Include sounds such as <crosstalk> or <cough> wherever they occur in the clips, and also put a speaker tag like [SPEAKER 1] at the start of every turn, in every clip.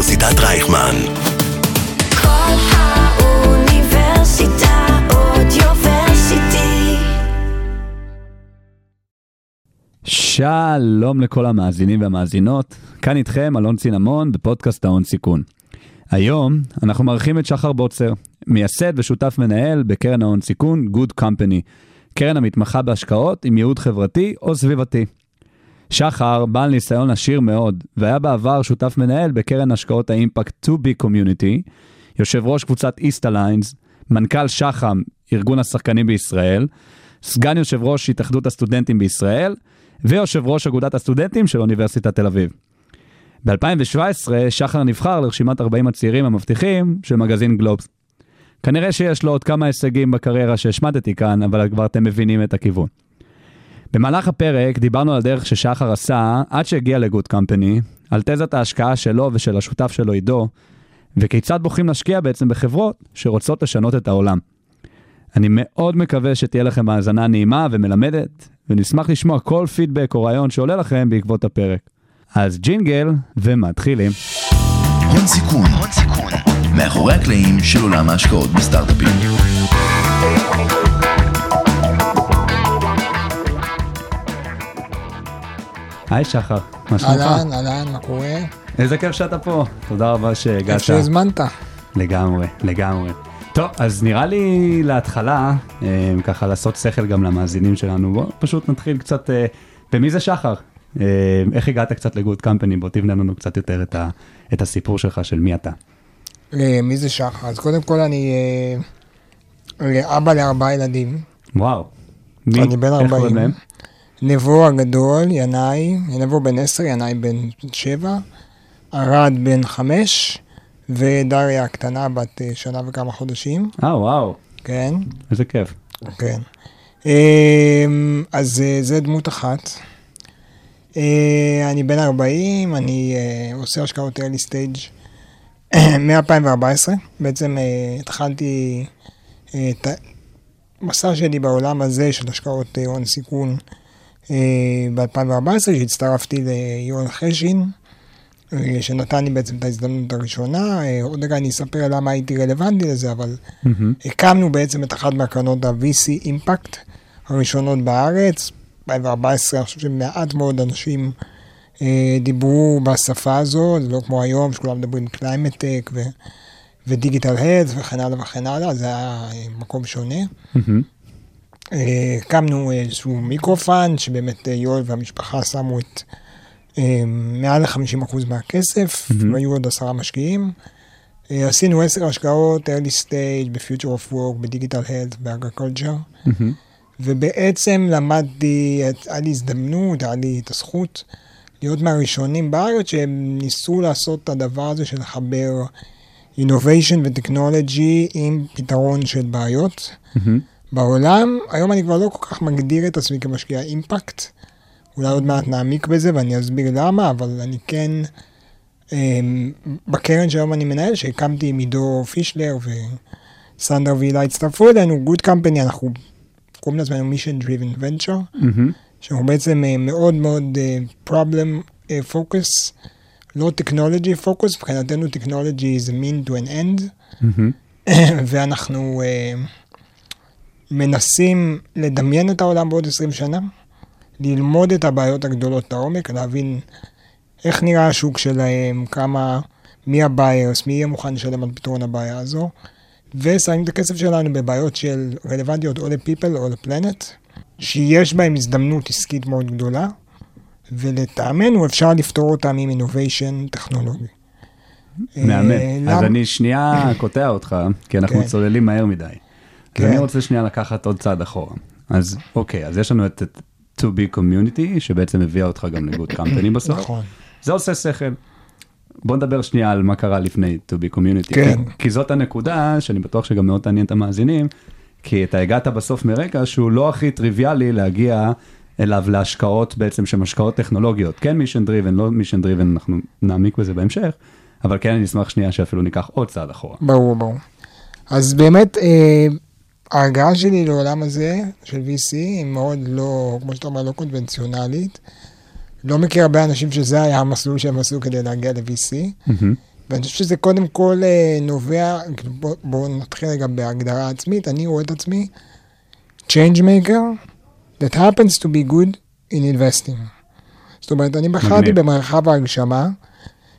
[SPEAKER 1] אוניברסיטת רייכמן.
[SPEAKER 2] כל האוניברסיטה אודיוורסיטי.
[SPEAKER 3] שלום לכל המאזינים והמאזינות, כאן איתכם אלון צינמון בפודקאסט ההון סיכון. היום אנחנו מארחים את שחר בוצר, מייסד ושותף מנהל בקרן ההון סיכון Good Company, קרן המתמחה בהשקעות עם ייעוד חברתי או סביבתי. שחר בעל ניסיון עשיר מאוד, והיה בעבר שותף מנהל בקרן השקעות האימפקט 2B Community, יושב ראש קבוצת East Alliance, מנכ"ל שחם, ארגון השחקנים בישראל, סגן יושב ראש התאחדות הסטודנטים בישראל, ויושב ראש אגודת הסטודנטים של אוניברסיטת תל אביב. ב-2017 שחר נבחר לרשימת 40 הצעירים המבטיחים של מגזין גלובס. כנראה שיש לו עוד כמה הישגים בקריירה שהשמטתי כאן, אבל כבר אתם מבינים את הכיוון. במהלך הפרק דיברנו על הדרך ששחר עשה עד שהגיע לגוד קמפני, על תזת ההשקעה שלו ושל השותף שלו עידו, וכיצד בוחרים להשקיע בעצם בחברות שרוצות לשנות את העולם. אני מאוד מקווה שתהיה לכם האזנה נעימה ומלמדת, ונשמח לשמוע כל פידבק או רעיון שעולה לכם בעקבות הפרק. אז ג'ינגל, ומתחילים.
[SPEAKER 1] הון סיכון, הון סיכון, מאחורי הקלעים של עולם ההשקעות בסטארט-אפים.
[SPEAKER 3] היי שחר, מה שלומך?
[SPEAKER 4] אהלן, אהלן, מה קורה?
[SPEAKER 3] איזה כיף שאתה פה, תודה רבה שהגעת.
[SPEAKER 4] שהזמנת.
[SPEAKER 3] לגמרי, לגמרי. טוב, אז נראה לי להתחלה, אה, ככה לעשות שכל גם למאזינים שלנו, בוא פשוט נתחיל קצת, אה, במי זה שחר? אה, איך הגעת קצת לגוד קמפני? בוא תבנה לנו קצת יותר את, ה, את הסיפור שלך של מי אתה.
[SPEAKER 4] מי זה שחר? אז קודם כל אני אבא לארבעה ילדים.
[SPEAKER 3] וואו. מי?
[SPEAKER 4] אני בן
[SPEAKER 3] איך
[SPEAKER 4] 40. נבו הגדול, ינאי, נבו בן 10, ינאי בן 7, ערד בן 5, ודריה הקטנה בת אה, שנה וכמה חודשים.
[SPEAKER 3] אה, וואו,
[SPEAKER 4] כן,
[SPEAKER 3] איזה כיף.
[SPEAKER 4] כן. אה, אז אה, זה דמות אחת. אני בן 40, אני עושה השקעות early stage <clears throat> מ-2014. בעצם התחלתי את המסע שלי בעולם הזה של השקעות הון סיכון ב-2014, שהצטרפתי ליואל חשין, אה, שנתן לי בעצם את ההזדמנות הראשונה. אה, עוד רגע אני אספר למה הייתי רלוונטי לזה, אבל
[SPEAKER 3] מהמם.
[SPEAKER 4] הקמנו בעצם את אחת מהקרנות ה-VC impact הראשונות בארץ. ב-2014, אני חושב שמעט מאוד אנשים אה, דיברו בשפה הזו, זה לא כמו היום, שכולם מדברים climate tech ו digital health וכן הלאה וכן הלאה, זה היה אה, מקום שונה.
[SPEAKER 3] מהמם.
[SPEAKER 4] אה, הקמנו איזשהו micro fund, שבאמת אה, יואל והמשפחה שמו את אה, מעל ל-50% מהכסף,
[SPEAKER 3] מהמם.
[SPEAKER 4] והיו עוד עשרה משקיעים. אה, עשינו עשר השקעות, early stage, ב-future of work, ב digital health, ב agriculture,
[SPEAKER 3] מהמם.
[SPEAKER 4] ובעצם למדתי, היה לי הזדמנות, היה לי את הזכות להיות מהראשונים בארץ שהם ניסו לעשות את הדבר הזה של לחבר innovation וטכנולוגי עם פתרון של בעיות.
[SPEAKER 3] מהמם.
[SPEAKER 4] בעולם, היום אני כבר לא כל כך מגדיר את עצמי כמשקיע אימפקט. אולי עוד מעט נעמיק בזה ואני אסביר למה, אבל אני כן, אמ, בקרן שהיום אני מנהל, שהקמתי עם עידו פישלר וסנדר והילה הצטרפו אלינו, Good Company, אנחנו קוראים לעצמנו Driven Venture,
[SPEAKER 3] מהמם.
[SPEAKER 4] שאנחנו בעצם אה, מאוד מאוד אה, problem אה, focus, לא technology focus, מבחינתנו technology is a mean to an end.
[SPEAKER 3] מהמם.
[SPEAKER 4] ואנחנו אה, מנסים לדמיין את העולם בעוד 20 שנה, ללמוד את הבעיות הגדולות לעומק, להבין איך נראה השוק שלהם, כמה, מי הביירס, מי יהיה מוכן לשלם על פתרון הבעיה הזו, ושמים את הכסף שלנו בבעיות של רלוונטיות או ל-people או לפלנט, שיש בהם הזדמנות עסקית מאוד גדולה, ולטעמנו אפשר לפתור אותם עם innovation טכנולוגי.
[SPEAKER 3] מהמם.
[SPEAKER 4] אה,
[SPEAKER 3] אז אני שנייה קוטע אותך, כי אנחנו
[SPEAKER 4] כן.
[SPEAKER 3] צוללים מהר מדי.
[SPEAKER 4] כן.
[SPEAKER 3] אני רוצה שנייה לקחת עוד צעד אחורה. אז אוקיי, אז יש לנו את את 2B Community, שבעצם הביאה אותך גם לגוד קמפני בסוף.
[SPEAKER 4] נכון.
[SPEAKER 3] זה עושה שכל. בוא נדבר שנייה על מה קרה לפני 2B Community.
[SPEAKER 4] כן.
[SPEAKER 3] כי, כי זאת הנקודה שאני בטוח שגם מאוד תעניין את המאזינים, כי אתה הגעת בסוף מרקע שהוא לא הכי טריוויאלי להגיע אליו להשקעות בעצם שהן השקעות טכנולוגיות. כן mission driven, לא mission driven, אנחנו נעמיק בזה בהמשך, אבל כן אני אשמח שנייה שאפילו ניקח עוד צעד אחורה.
[SPEAKER 4] ברור, ברור. אז באמת, אה, ההגעה שלי לעולם הזה של VC היא מאוד לא, כמו שאתה אומר, לא קונבנציונלית. לא מכיר הרבה אנשים שזה היה המסלול שהם עשו כדי להגיע ל-VC. ואני חושב שזה קודם כל אה, נובע, כאילו, בואו בוא נתחיל רגע בהגדרה עצמית, אני רואה את עצמי change maker that happens to be good in investing. זאת אומרת, אני בחרתי. במרחב ההגשמה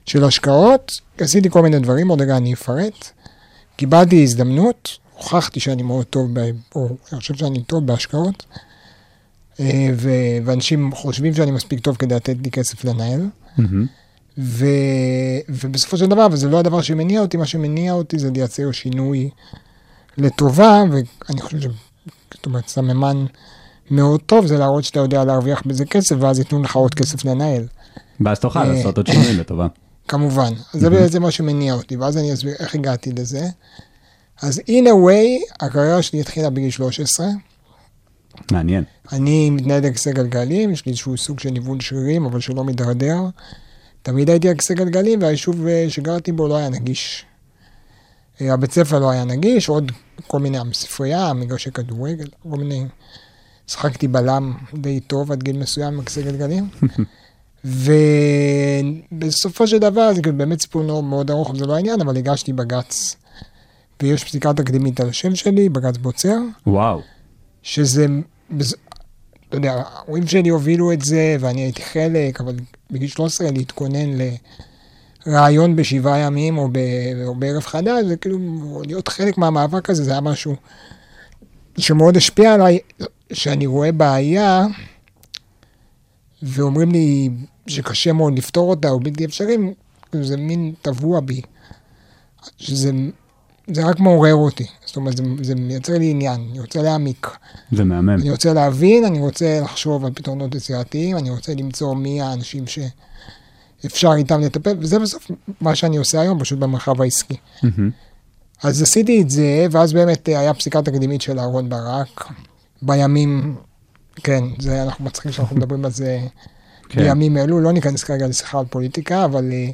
[SPEAKER 4] של השקעות, עשיתי כל מיני דברים, עוד רגע אני אפרט. קיבלתי הזדמנות, הוכחתי שאני מאוד טוב, ב, או אני חושב שאני טוב בהשקעות, אה, ו- ואנשים חושבים שאני מספיק טוב כדי לתת לי כסף לנהל. ו... ובסופו של דבר, וזה לא הדבר שמניע אותי, מה שמניע אותי זה לייצר שינוי לטובה, ואני חושב ש... זאת אומרת, סממן מאוד טוב זה להראות שאתה יודע להרוויח בזה כסף, ואז ייתנו לך עוד כסף לנהל,
[SPEAKER 3] ואז תוכל
[SPEAKER 4] אה,
[SPEAKER 3] לעשות עוד שינוי לטובה.
[SPEAKER 4] כמובן. זה בעצם מה שמניע אותי, ואז אני אסביר איך הגעתי לזה. אז in a way, הקריירה שלי התחילה בגיל 13.
[SPEAKER 3] מעניין.
[SPEAKER 4] אני מתנהל על כיסא גלגלים, יש לי איזשהו סוג של ניוון שרירים, אבל שלא מידרדר. תמיד הייתי על כיסא גלגלים, והיישוב אה, שגרתי בו לא היה נגיש. אה, הבית ספר לא היה נגיש, עוד כל מיני, הספרייה, מגרשי כדורגל, כל מיני... שחקתי בלם די טוב עד גיל מסוים עם כיסא גלגלים. <laughs> ובסופו של דבר, זה כאילו באמת סיפור מאוד ארוך, זה לא העניין, אבל הגשתי בג"ץ. ויש פסיקה תקדימית על השם שלי, בג"ץ בוצר.
[SPEAKER 3] וואו.
[SPEAKER 4] שזה, אתה יודע, ההורים שלי הובילו את זה ואני הייתי חלק, אבל בגיל 13 להתכונן לרעיון בשבעה ימים או, ב, או בערב חדש, זה כאילו, להיות חלק מהמאבק הזה, זה היה משהו שמאוד השפיע עליי, שאני רואה בעיה, ואומרים לי שקשה מאוד לפתור אותה, או בלתי אפשרי, זה מין טבוע בי, שזה זה רק מעורר אותי, זאת אומרת, זה, זה מייצר לי עניין, אני רוצה להעמיק.
[SPEAKER 3] זה מהמם.
[SPEAKER 4] אני רוצה להבין, אני רוצה לחשוב על פתרונות יצירתיים, אני רוצה למצוא מי האנשים שאפשר איתם לטפל, וזה בסוף מה שאני עושה היום, פשוט במרחב העסקי.
[SPEAKER 3] מהמם.
[SPEAKER 4] אז עשיתי את זה, ואז באמת אה, היה פסיקה תקדימית של אהרן ברק. בימים, כן, זה, אנחנו מצחיקים שאנחנו מדברים על זה
[SPEAKER 3] כן.
[SPEAKER 4] בימים אלו, לא ניכנס כרגע לשיחה על פוליטיקה, אבל אה,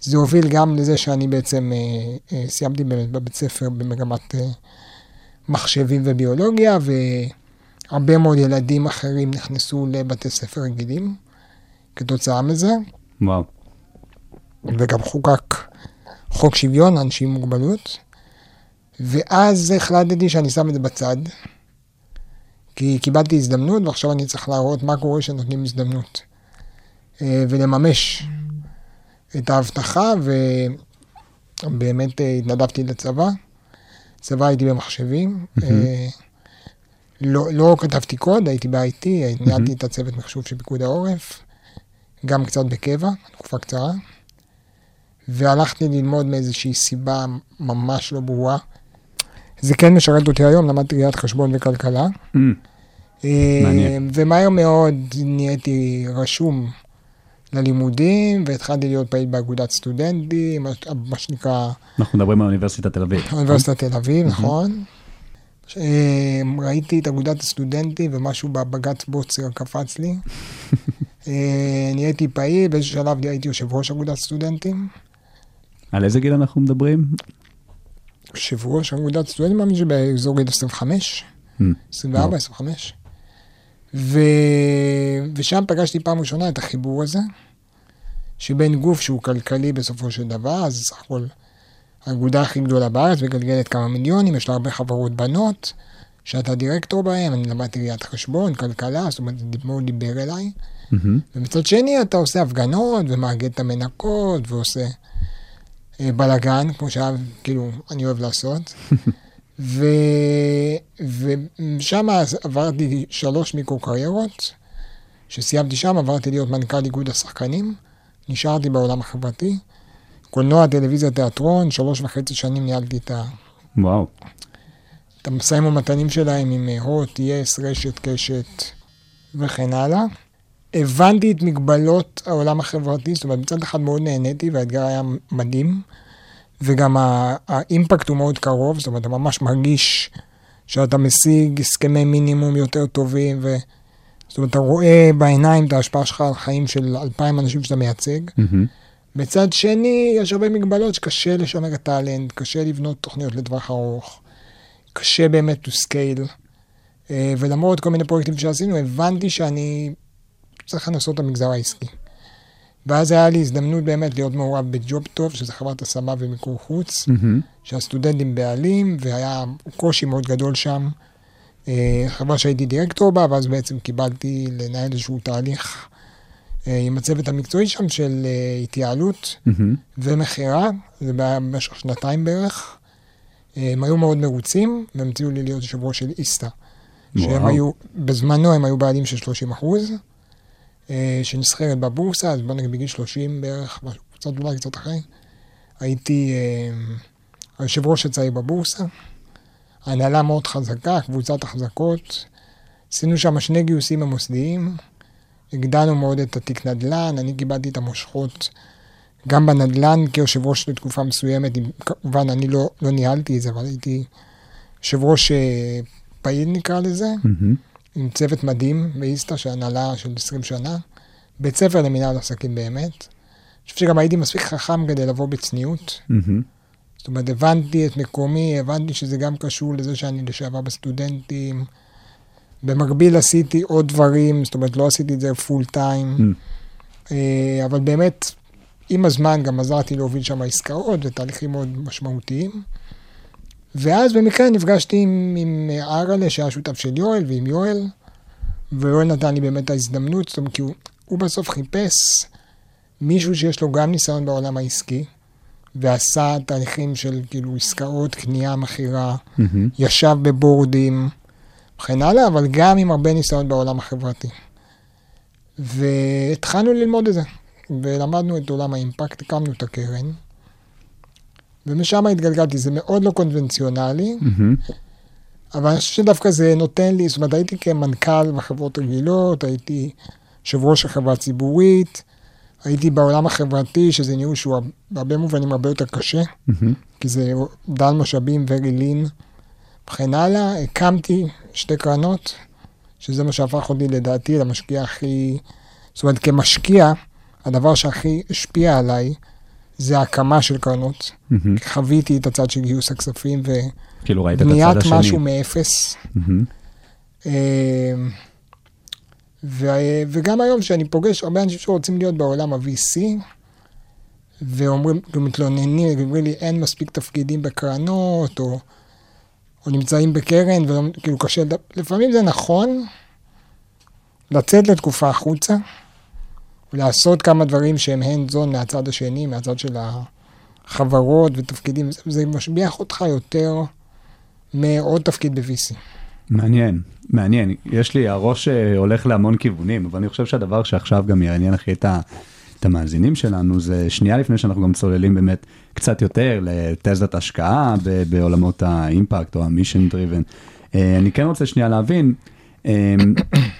[SPEAKER 4] זה הוביל גם לזה שאני בעצם אה, אה, סיימתי באמת בבית ספר במגמת אה, מחשבים וביולוגיה, והרבה מאוד ילדים אחרים נכנסו לבתי ספר רגילים כתוצאה מזה,
[SPEAKER 3] וואו.
[SPEAKER 4] וגם חוקק חוק שוויון לאנשים עם מוגבלות, ואז החלטתי שאני שם את זה בצד, כי קיבלתי הזדמנות, ועכשיו אני צריך להראות מה קורה כשנותנים הזדמנות, אה, ולממש את ההבטחה, ובאמת אה, התנדבתי לצבא. צבא הייתי במחשבים, אה, לא, לא כתבתי קוד, הייתי ב-IT, ניהלתי את הצוות מחשוב של פיקוד העורף, גם קצת בקבע, תקופה קצרה. והלכתי ללמוד מאיזושהי סיבה ממש לא ברורה. זה כן משרת אותי היום, למדתי ראיית חשבון וכלכלה. אה,
[SPEAKER 3] מעניין.
[SPEAKER 4] ומהר מאוד נהייתי רשום ללימודים, והתחלתי להיות פעיל באגודת סטודנטים, מה- מה שנקרא
[SPEAKER 3] אנחנו מדברים על אוניברסיטת תל אביב.
[SPEAKER 4] אוניברסיטת תל אביב, נכון. אה, ראיתי את אגודת הסטודנטים ומשהו בבג"ץ בוצר קפץ לי. <laughs> אה, נהייתי פעיל, באיזשהו שלב הייתי יושב ראש אגודת סטודנטים.
[SPEAKER 3] על איזה גיל אנחנו מדברים?
[SPEAKER 4] יושב ראש אגודת סטודנטים, מאמין שבאזור גיל 25,
[SPEAKER 3] אמ,
[SPEAKER 4] 24, 25. ו... ושם פגשתי פעם ראשונה את החיבור הזה, שבין גוף שהוא כלכלי בסופו של דבר, אז סך הכל האגודה הכי גדולה בארץ, מגלגלת כמה מיליונים, יש לה הרבה חברות בנות, שאתה דירקטור בהן, אני למדתי ראיית חשבון, כלכלה, זאת אומרת, זה מאוד דיבר אליי.
[SPEAKER 3] מהמם.
[SPEAKER 4] ומצד שני אתה עושה הפגנות ומאגד את המנקות ועושה אה, בלאגן, כמו שהיה, כאילו, אני אוהב לעשות. <laughs> ו... ושם עברתי שלוש מיקרו-קריירות. כשסיימתי שם עברתי להיות מנכ"ל איגוד השחקנים, נשארתי בעולם החברתי. קולנוע, טלוויזיה, תיאטרון, שלוש וחצי שנים ניהלתי את, ה...
[SPEAKER 3] וואו.
[SPEAKER 4] את המשאים ומתנים שלהם עם אה, הוט, יס, רשת, קשת וכן הלאה. הבנתי את מגבלות העולם החברתי, זאת אומרת, מצד אחד מאוד נהניתי והאתגר היה מדהים, וגם האימפקט הוא מאוד קרוב, זאת אומרת, אתה ממש מרגיש שאתה משיג הסכמי מינימום יותר טובים, ו... זאת אומרת, אתה רואה בעיניים את ההשפעה שלך על חיים של אלפיים אנשים שאתה מייצג. מצד שני, יש הרבה מגבלות שקשה לשמר את טאלנט, קשה לבנות תוכניות לטווח ארוך, קשה באמת to scale. אה, ולמרות כל מיני פרויקטים שעשינו, הבנתי שאני צריך לנסות את המגזר העסקי. ואז היה לי הזדמנות באמת להיות מעורב בג'וב טוב, שזה חברת השמה ומיקור חוץ,
[SPEAKER 3] מהמם.
[SPEAKER 4] שהסטודנטים בעלים, והיה קושי מאוד גדול שם. אה, חברה שהייתי דירקטור בה, ואז בעצם קיבלתי לנהל איזשהו תהליך אה, עם הצוות המקצועי שם של אה, התייעלות
[SPEAKER 3] מהמם.
[SPEAKER 4] ומכירה, זה היה במשך שנתיים בערך. הם היו מאוד מרוצים, והם הציעו לי להיות יושב ראש של איסתא. שהם. היו, בזמנו הם היו בעלים של 30 אחוז, שנסחרת בבורסה, אז בוא נגיד בגיל 30 בערך, קצת אולי קצת אחרי. הייתי אה, היושב ראש הצעיר בבורסה, הנהלה מאוד חזקה, קבוצת החזקות. עשינו שם שני גיוסים המוסדיים, הגדלנו מאוד את התיק נדל"ן, אני קיבלתי את המושכות גם בנדל"ן כיושב ראש לתקופה מסוימת, כמובן אני לא, לא ניהלתי את זה, אבל הייתי יושב ראש אה, פעיל נקרא לזה,
[SPEAKER 3] מהמם. עם
[SPEAKER 4] צוות מדהים באיסתא, של הנהלה של 20 שנה, בית ספר למנהל עסקים באמת. אני חושב שגם הייתי מספיק חכם כדי לבוא בצניעות. זאת אומרת, הבנתי את מקומי, הבנתי שזה גם קשור לזה שאני לשעבר בסטודנטים. במקביל עשיתי עוד דברים, זאת אומרת, לא עשיתי את זה פול טיים.
[SPEAKER 3] Mm.
[SPEAKER 4] אה, אבל באמת, עם הזמן גם עזרתי להוביל שם עסקאות ותהליכים מאוד משמעותיים. ואז במקרה נפגשתי עם, עם ארלה, שהיה שותף של יואל, ועם יואל, ויואל נתן לי באמת את ההזדמנות, זאת אומרת, כי הוא, הוא בסוף חיפש מישהו שיש לו גם ניסיון בעולם העסקי, ועשה תהליכים של כאילו עסקאות, קנייה, מכירה,
[SPEAKER 3] מהמם.
[SPEAKER 4] ישב בבורדים וכן הלאה, אבל גם עם הרבה ניסיון בעולם החברתי. והתחלנו ללמוד את זה, ולמדנו את עולם האימפקט, הקמנו את הקרן, ומשם התגלגלתי. זה מאוד לא קונבנציונלי,
[SPEAKER 3] מהמם.
[SPEAKER 4] אבל אני חושב שדווקא זה נותן לי, זאת אומרת, הייתי כמנכ"ל בחברות רגילות, הייתי יושב ראש החברה הציבורית, הייתי בעולם החברתי, שזה ניהול שהוא בהרבה מובנים הרבה יותר קשה.
[SPEAKER 3] מהמם.
[SPEAKER 4] כי זה דל משאבים, lean וכן הלאה. הקמתי שתי קרנות, שזה מה שהפך אותי לדעתי למשקיע הכי... זאת אומרת, כמשקיע, הדבר שהכי השפיע עליי זה ההקמה של קרנות.
[SPEAKER 3] מהמם.
[SPEAKER 4] חוויתי את הצד של גיוס הכספים
[SPEAKER 3] כאילו ראית את
[SPEAKER 4] ובניית
[SPEAKER 3] הצד השני.
[SPEAKER 4] משהו מאפס. אה, ו- וגם היום שאני פוגש הרבה אנשים שרוצים להיות בעולם ה-VC, ואומרים, כאילו מתלוננים, אומרים לי אין מספיק תפקידים בקרנות, או, או נמצאים בקרן, וכאילו קשה, לפעמים זה נכון לצאת לתקופה החוצה, ולעשות כמה דברים שהם hand zone מהצד השני, מהצד של החברות ותפקידים, זה, זה משביח אותך יותר מעוד תפקיד ב-VC.
[SPEAKER 3] מעניין, מעניין. יש לי, הראש אה, הולך להמון כיוונים, אבל אני חושב שהדבר שעכשיו גם יעניין הכי את, ה- את המאזינים שלנו, זה שנייה לפני שאנחנו גם צוללים באמת קצת יותר לתזת השקעה בעולמות האימפקט או המישן דריבן. אני כן רוצה שנייה להבין, אה,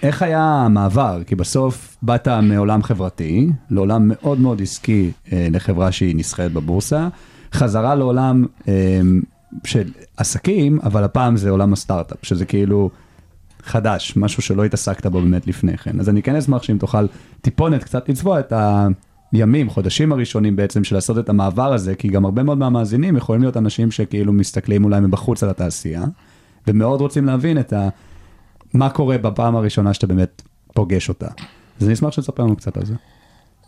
[SPEAKER 3] איך היה המעבר? כי בסוף באת מעולם חברתי, לעולם מאוד מאוד עסקי, אה, לחברה שהיא נסחרת בבורסה, חזרה לעולם אה, של עסקים, אבל הפעם זה עולם הסטארט-אפ, שזה כאילו חדש, משהו שלא התעסקת בו באמת לפני כן. אז אני כן אשמח שאם תוכל טיפונת קצת לצבוע את הימים, חודשים הראשונים בעצם של לעשות את המעבר הזה, כי גם הרבה מאוד מהמאזינים יכולים להיות אנשים שכאילו מסתכלים אולי מבחוץ על התעשייה, ומאוד רוצים להבין את ה... מה קורה בפעם הראשונה שאתה באמת פוגש אותה. אז אני אשמח שתספר לנו קצת על זה.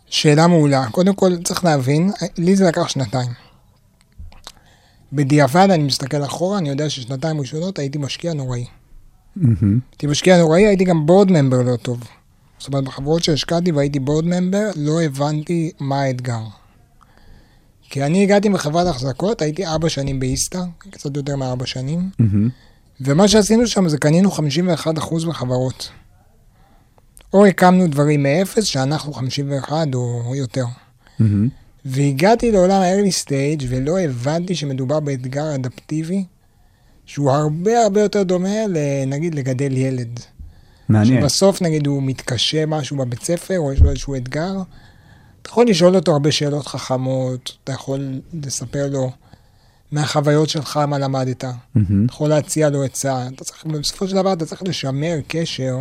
[SPEAKER 4] שאלה מעולה. קודם כל, צריך להבין, לי זה לקח שנתיים. בדיעבד, אני מסתכל אחורה, אני יודע ששנתיים ראשונות הייתי משקיע נוראי.
[SPEAKER 3] מהמם.
[SPEAKER 4] הייתי משקיע נוראי, הייתי גם בורד ממבר לא טוב. זאת אומרת, בחברות שהשקעתי והייתי בורד ממבר, לא הבנתי מה האתגר. כי אני הגעתי מחברת החזקות, הייתי ארבע שנים באיסתא, קצת יותר מארבע שנים,
[SPEAKER 3] מהמם.
[SPEAKER 4] ומה שעשינו שם זה קנינו 51% בחברות. או הקמנו דברים מאפס, שאנחנו 51 או יותר.
[SPEAKER 3] מהמם.
[SPEAKER 4] והגעתי לעולם ה-early stage ולא הבנתי שמדובר באתגר אדפטיבי שהוא הרבה הרבה יותר דומה לנגיד לגדל ילד.
[SPEAKER 3] מעניין.
[SPEAKER 4] שבסוף נגיד הוא מתקשה משהו בבית ספר או יש לו איזשהו אתגר, אתה יכול לשאול אותו הרבה שאלות חכמות, אתה יכול לספר לו מהחוויות שלך מה למדת. אתה יכול להציע לו עצה, אתה צריך, בסופו של דבר אתה צריך לשמר קשר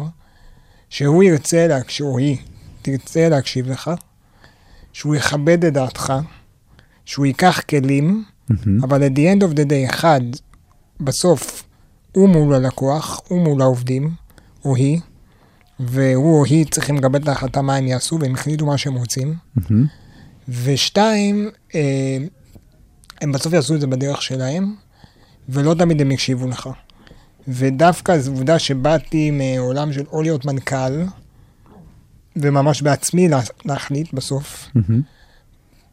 [SPEAKER 4] שהוא ירצה להקשיב, או היא תרצה להקשיב לך, שהוא יכבד את דעתך, שהוא ייקח כלים. אבל at the end of the day, אחד, בסוף הוא מול הלקוח, הוא מול העובדים, או היא, והוא או היא צריכים לקבל את ההחלטה מה הם יעשו, והם החליטו מה שהם רוצים. ושתיים, אה, הם בסוף יעשו את זה בדרך שלהם, ולא תמיד הם יקשיבו לך. ודווקא זו עובדה שבאתי מעולם של או להיות מנכ"ל, וממש בעצמי לה- להחליט בסוף,
[SPEAKER 3] מהמם.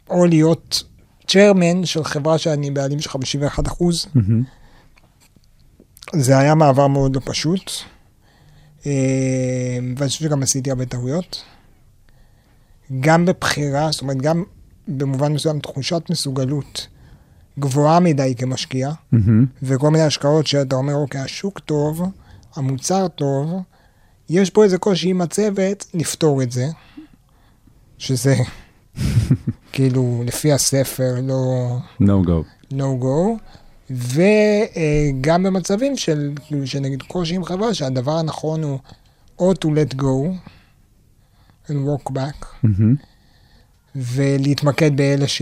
[SPEAKER 4] או להיות צ'רמן של חברה שאני בעלים של 51 אחוז.
[SPEAKER 3] מהמם.
[SPEAKER 4] זה היה מעבר מאוד לא פשוט, אה, ואני חושב שגם עשיתי הרבה טעויות. גם בבחירה, זאת אומרת, גם במובן מסוים תחושת מסוגלות גבוהה מדי כמשקיע,
[SPEAKER 3] מהמם.
[SPEAKER 4] וכל מיני השקעות שאתה אומר, אוקיי, השוק טוב, המוצר טוב, יש פה איזה קושי עם הצוות, נפתור את זה, שזה <laughs> כאילו לפי הספר, לא...
[SPEAKER 3] no go.
[SPEAKER 4] no go, וגם במצבים של, כאילו, שנגיד קושי עם חברה, שהדבר הנכון הוא או to let go and walk back,
[SPEAKER 3] מהמם.
[SPEAKER 4] ולהתמקד באלה ש...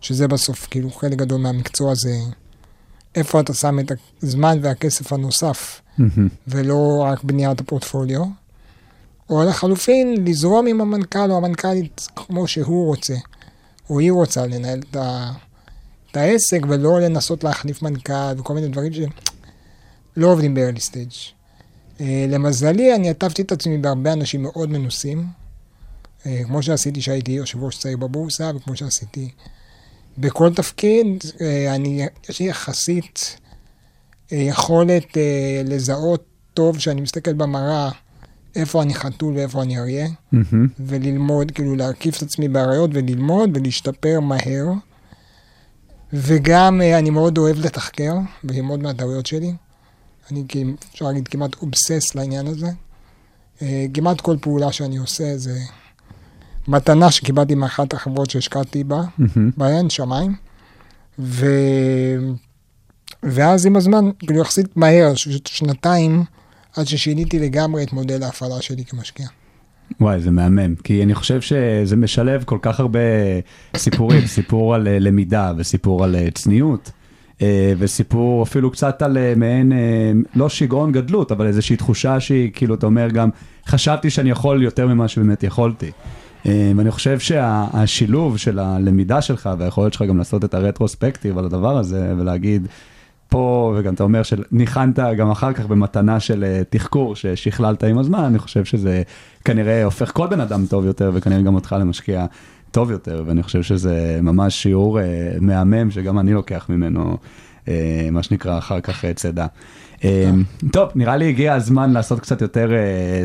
[SPEAKER 4] שזה בסוף, כאילו, חלק גדול מהמקצוע זה איפה אתה שם את הזמן והכסף הנוסף,
[SPEAKER 3] מהמם.
[SPEAKER 4] ולא רק בניית הפורטפוליו. או לחלופין, לזרום עם המנכ"ל או המנכ"לית כמו שהוא רוצה, או היא רוצה לנהל את, ה... את העסק, ולא לנסות להחליף מנכ"ל וכל מיני דברים שלא עובדים ב-early stage. אה, למזלי, אני עטפתי את עצמי בהרבה אנשים מאוד מנוסים, אה, כמו שעשיתי כשהייתי יושב ראש צעיר בבורסה, וכמו שעשיתי בכל תפקיד, אה, אני, יש לי יחסית אה, יכולת אה, לזהות טוב שאני מסתכל במראה איפה אני חתול ואיפה אני אריה,
[SPEAKER 3] מהמם.
[SPEAKER 4] וללמוד, כאילו להרכיב את עצמי באריות וללמוד ולהשתפר מהר. וגם אני מאוד אוהב לתחקר וללמוד מהטעויות שלי. אני אפשר להגיד כמעט אובסס לעניין הזה. כמעט כל פעולה שאני עושה זה מתנה שקיבלתי מאחת החברות שהשקעתי בה. בהן שמיים. ו... ואז עם הזמן, כאילו יחסית מהר, ש- שנתיים, עד ששיניתי לגמרי את מודל ההפעלה שלי כמשקיע.
[SPEAKER 3] וואי, זה מהמם, כי אני חושב שזה משלב כל כך הרבה סיפורים, <coughs> סיפור על אה, למידה וסיפור על אה, צניעות, אה, וסיפור אפילו קצת על מעין, לא שיגעון גדלות, אבל איזושהי תחושה שהיא, כאילו, אתה אומר גם, חשבתי שאני יכול יותר ממה שבאמת יכולתי. אה, ואני חושב שהשילוב של הלמידה שלך והיכולת שלך גם לעשות את הרטרוספקטיב על הדבר הזה ולהגיד, פה, וגם אתה אומר שניחנת גם אחר כך במתנה של אה, תחקור ששכללת עם הזמן, אני חושב שזה כנראה הופך כל בן אדם טוב יותר, וכנראה גם אותך למשקיע טוב יותר, ואני חושב שזה ממש שיעור אה, מהמם, שגם אני לוקח ממנו, מה שנקרא, אחר כך צידה. טוב, נראה לי הגיע הזמן לעשות קצת יותר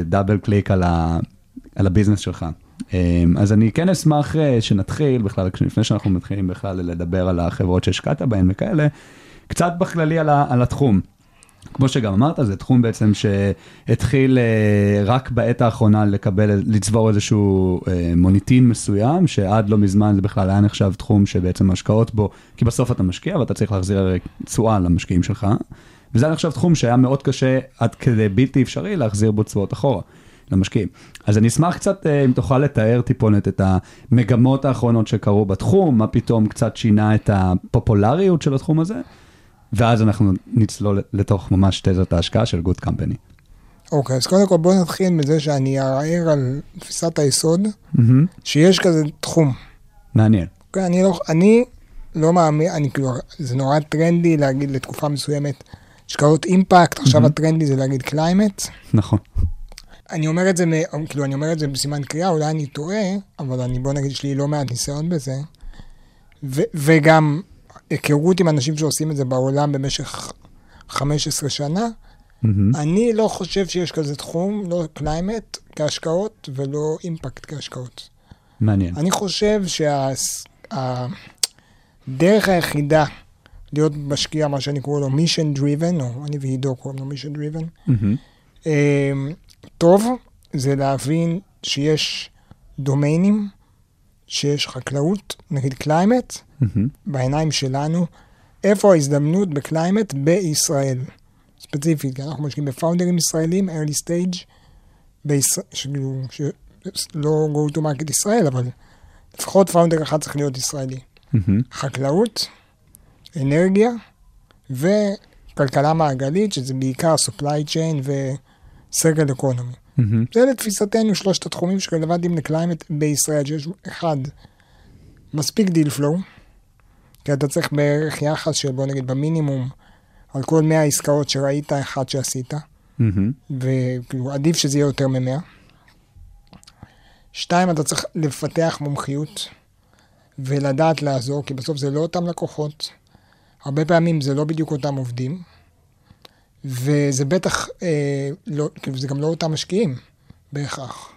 [SPEAKER 3] double click על ה business שלך. אה, אז אני כן אשמח אה, שנתחיל בכלל, לפני שאנחנו מתחילים בכלל לדבר על החברות שהשקעת בהן וכאלה, קצת בכללי על, על התחום. כמו שגם אמרת, זה תחום בעצם שהתחיל אה, רק בעת האחרונה לקבל, לצבור איזשהו אה, מוניטין מסוים, שעד לא מזמן זה בכלל היה נחשב תחום שבעצם השקעות בו, כי בסוף אתה משקיע ואתה צריך להחזיר תשואה למשקיעים שלך, וזה היה נחשב תחום שהיה מאוד קשה עד כדי בלתי אפשרי להחזיר בו תשואות אחורה. למשקיעים. אז אני אשמח קצת אה, אם תוכל לתאר טיפונת את המגמות האחרונות שקרו בתחום, מה פתאום קצת שינה את הפופולריות של התחום הזה, ואז אנחנו נצלול לתוך ממש תזת ההשקעה של גוד קמפני.
[SPEAKER 4] אוקיי, אז קודם כל בואו נתחיל מזה שאני אערער על תפיסת היסוד, שיש כזה תחום.
[SPEAKER 3] מעניין.
[SPEAKER 4] אוקיי, אני לא, אני לא מאמין, אני כאילו, זה נורא טרנדי להגיד לתקופה מסוימת השקעות impact, עכשיו הטרנדי זה להגיד climate.
[SPEAKER 3] נכון.
[SPEAKER 4] אני אומר את זה, כאילו, אני אומר את זה בסימן קריאה, אולי אני טועה, אבל אני, בוא נגיד, יש לי לא מעט ניסיון בזה. ו- וגם היכרות עם אנשים שעושים את זה בעולם במשך 15 שנה,
[SPEAKER 3] מהמם.
[SPEAKER 4] אני לא חושב שיש כזה תחום, לא climate כהשקעות ולא impact כהשקעות.
[SPEAKER 3] מעניין.
[SPEAKER 4] אני חושב שהדרך היחידה להיות משקיע, מה שאני קורא לו mission driven, או אני ועידו קוראים לו mission driven,
[SPEAKER 3] מהמם.
[SPEAKER 4] טוב, זה להבין שיש domainים, שיש חקלאות, נגיד climate,
[SPEAKER 3] מהמם.
[SPEAKER 4] בעיניים שלנו, איפה ההזדמנות ב climate בישראל. ספציפית, כי אנחנו משקיעים ב founderים ישראלים, early stage, בישראל, שכאילו, לא go to market ישראל, אבל לפחות founder אחד צריך להיות ישראלי.
[SPEAKER 3] מהמם.
[SPEAKER 4] חקלאות, אנרגיה וכלכלה מעגלית, שזה בעיקר supply chain economy.
[SPEAKER 3] מהמם.
[SPEAKER 4] זה לתפיסתנו שלושת התחומים שרלוונטיים ל climate בישראל, שיש אחד, מספיק deal flow, כי אתה צריך בערך יחס של בוא נגיד במינימום על כל 100 עסקאות שראית, אחת שעשית,
[SPEAKER 3] מהמם.
[SPEAKER 4] וכאילו עדיף שזה יהיה יותר מ-100. שתיים, אתה צריך לפתח מומחיות ולדעת לעזור, כי בסוף זה לא אותם לקוחות, הרבה פעמים זה לא בדיוק אותם עובדים, וזה בטח, אה, לא, כאילו זה גם לא אותם משקיעים בהכרח.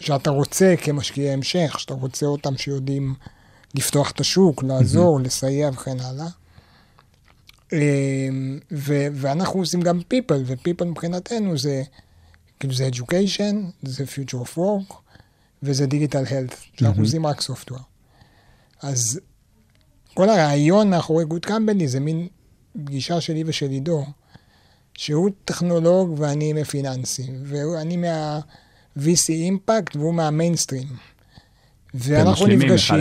[SPEAKER 4] שאתה רוצה כמשקיעי המשך, שאתה רוצה אותם שיודעים לפתוח את השוק, לעזור, לסייע וכן הלאה. אה, ו- ואנחנו עושים גם people, ו-people מבחינתנו זה, כאילו זה education, זה future of work, וזה digital health, שאנחנו עושים רק software. אז כל הרעיון מאחורי Good Company זה מין פגישה שלי ושל עידו, שהוא טכנולוג ואני מפיננסים, ואני מה-VC אימפקט והוא מהמיינסטרים. ואנחנו נפגשים.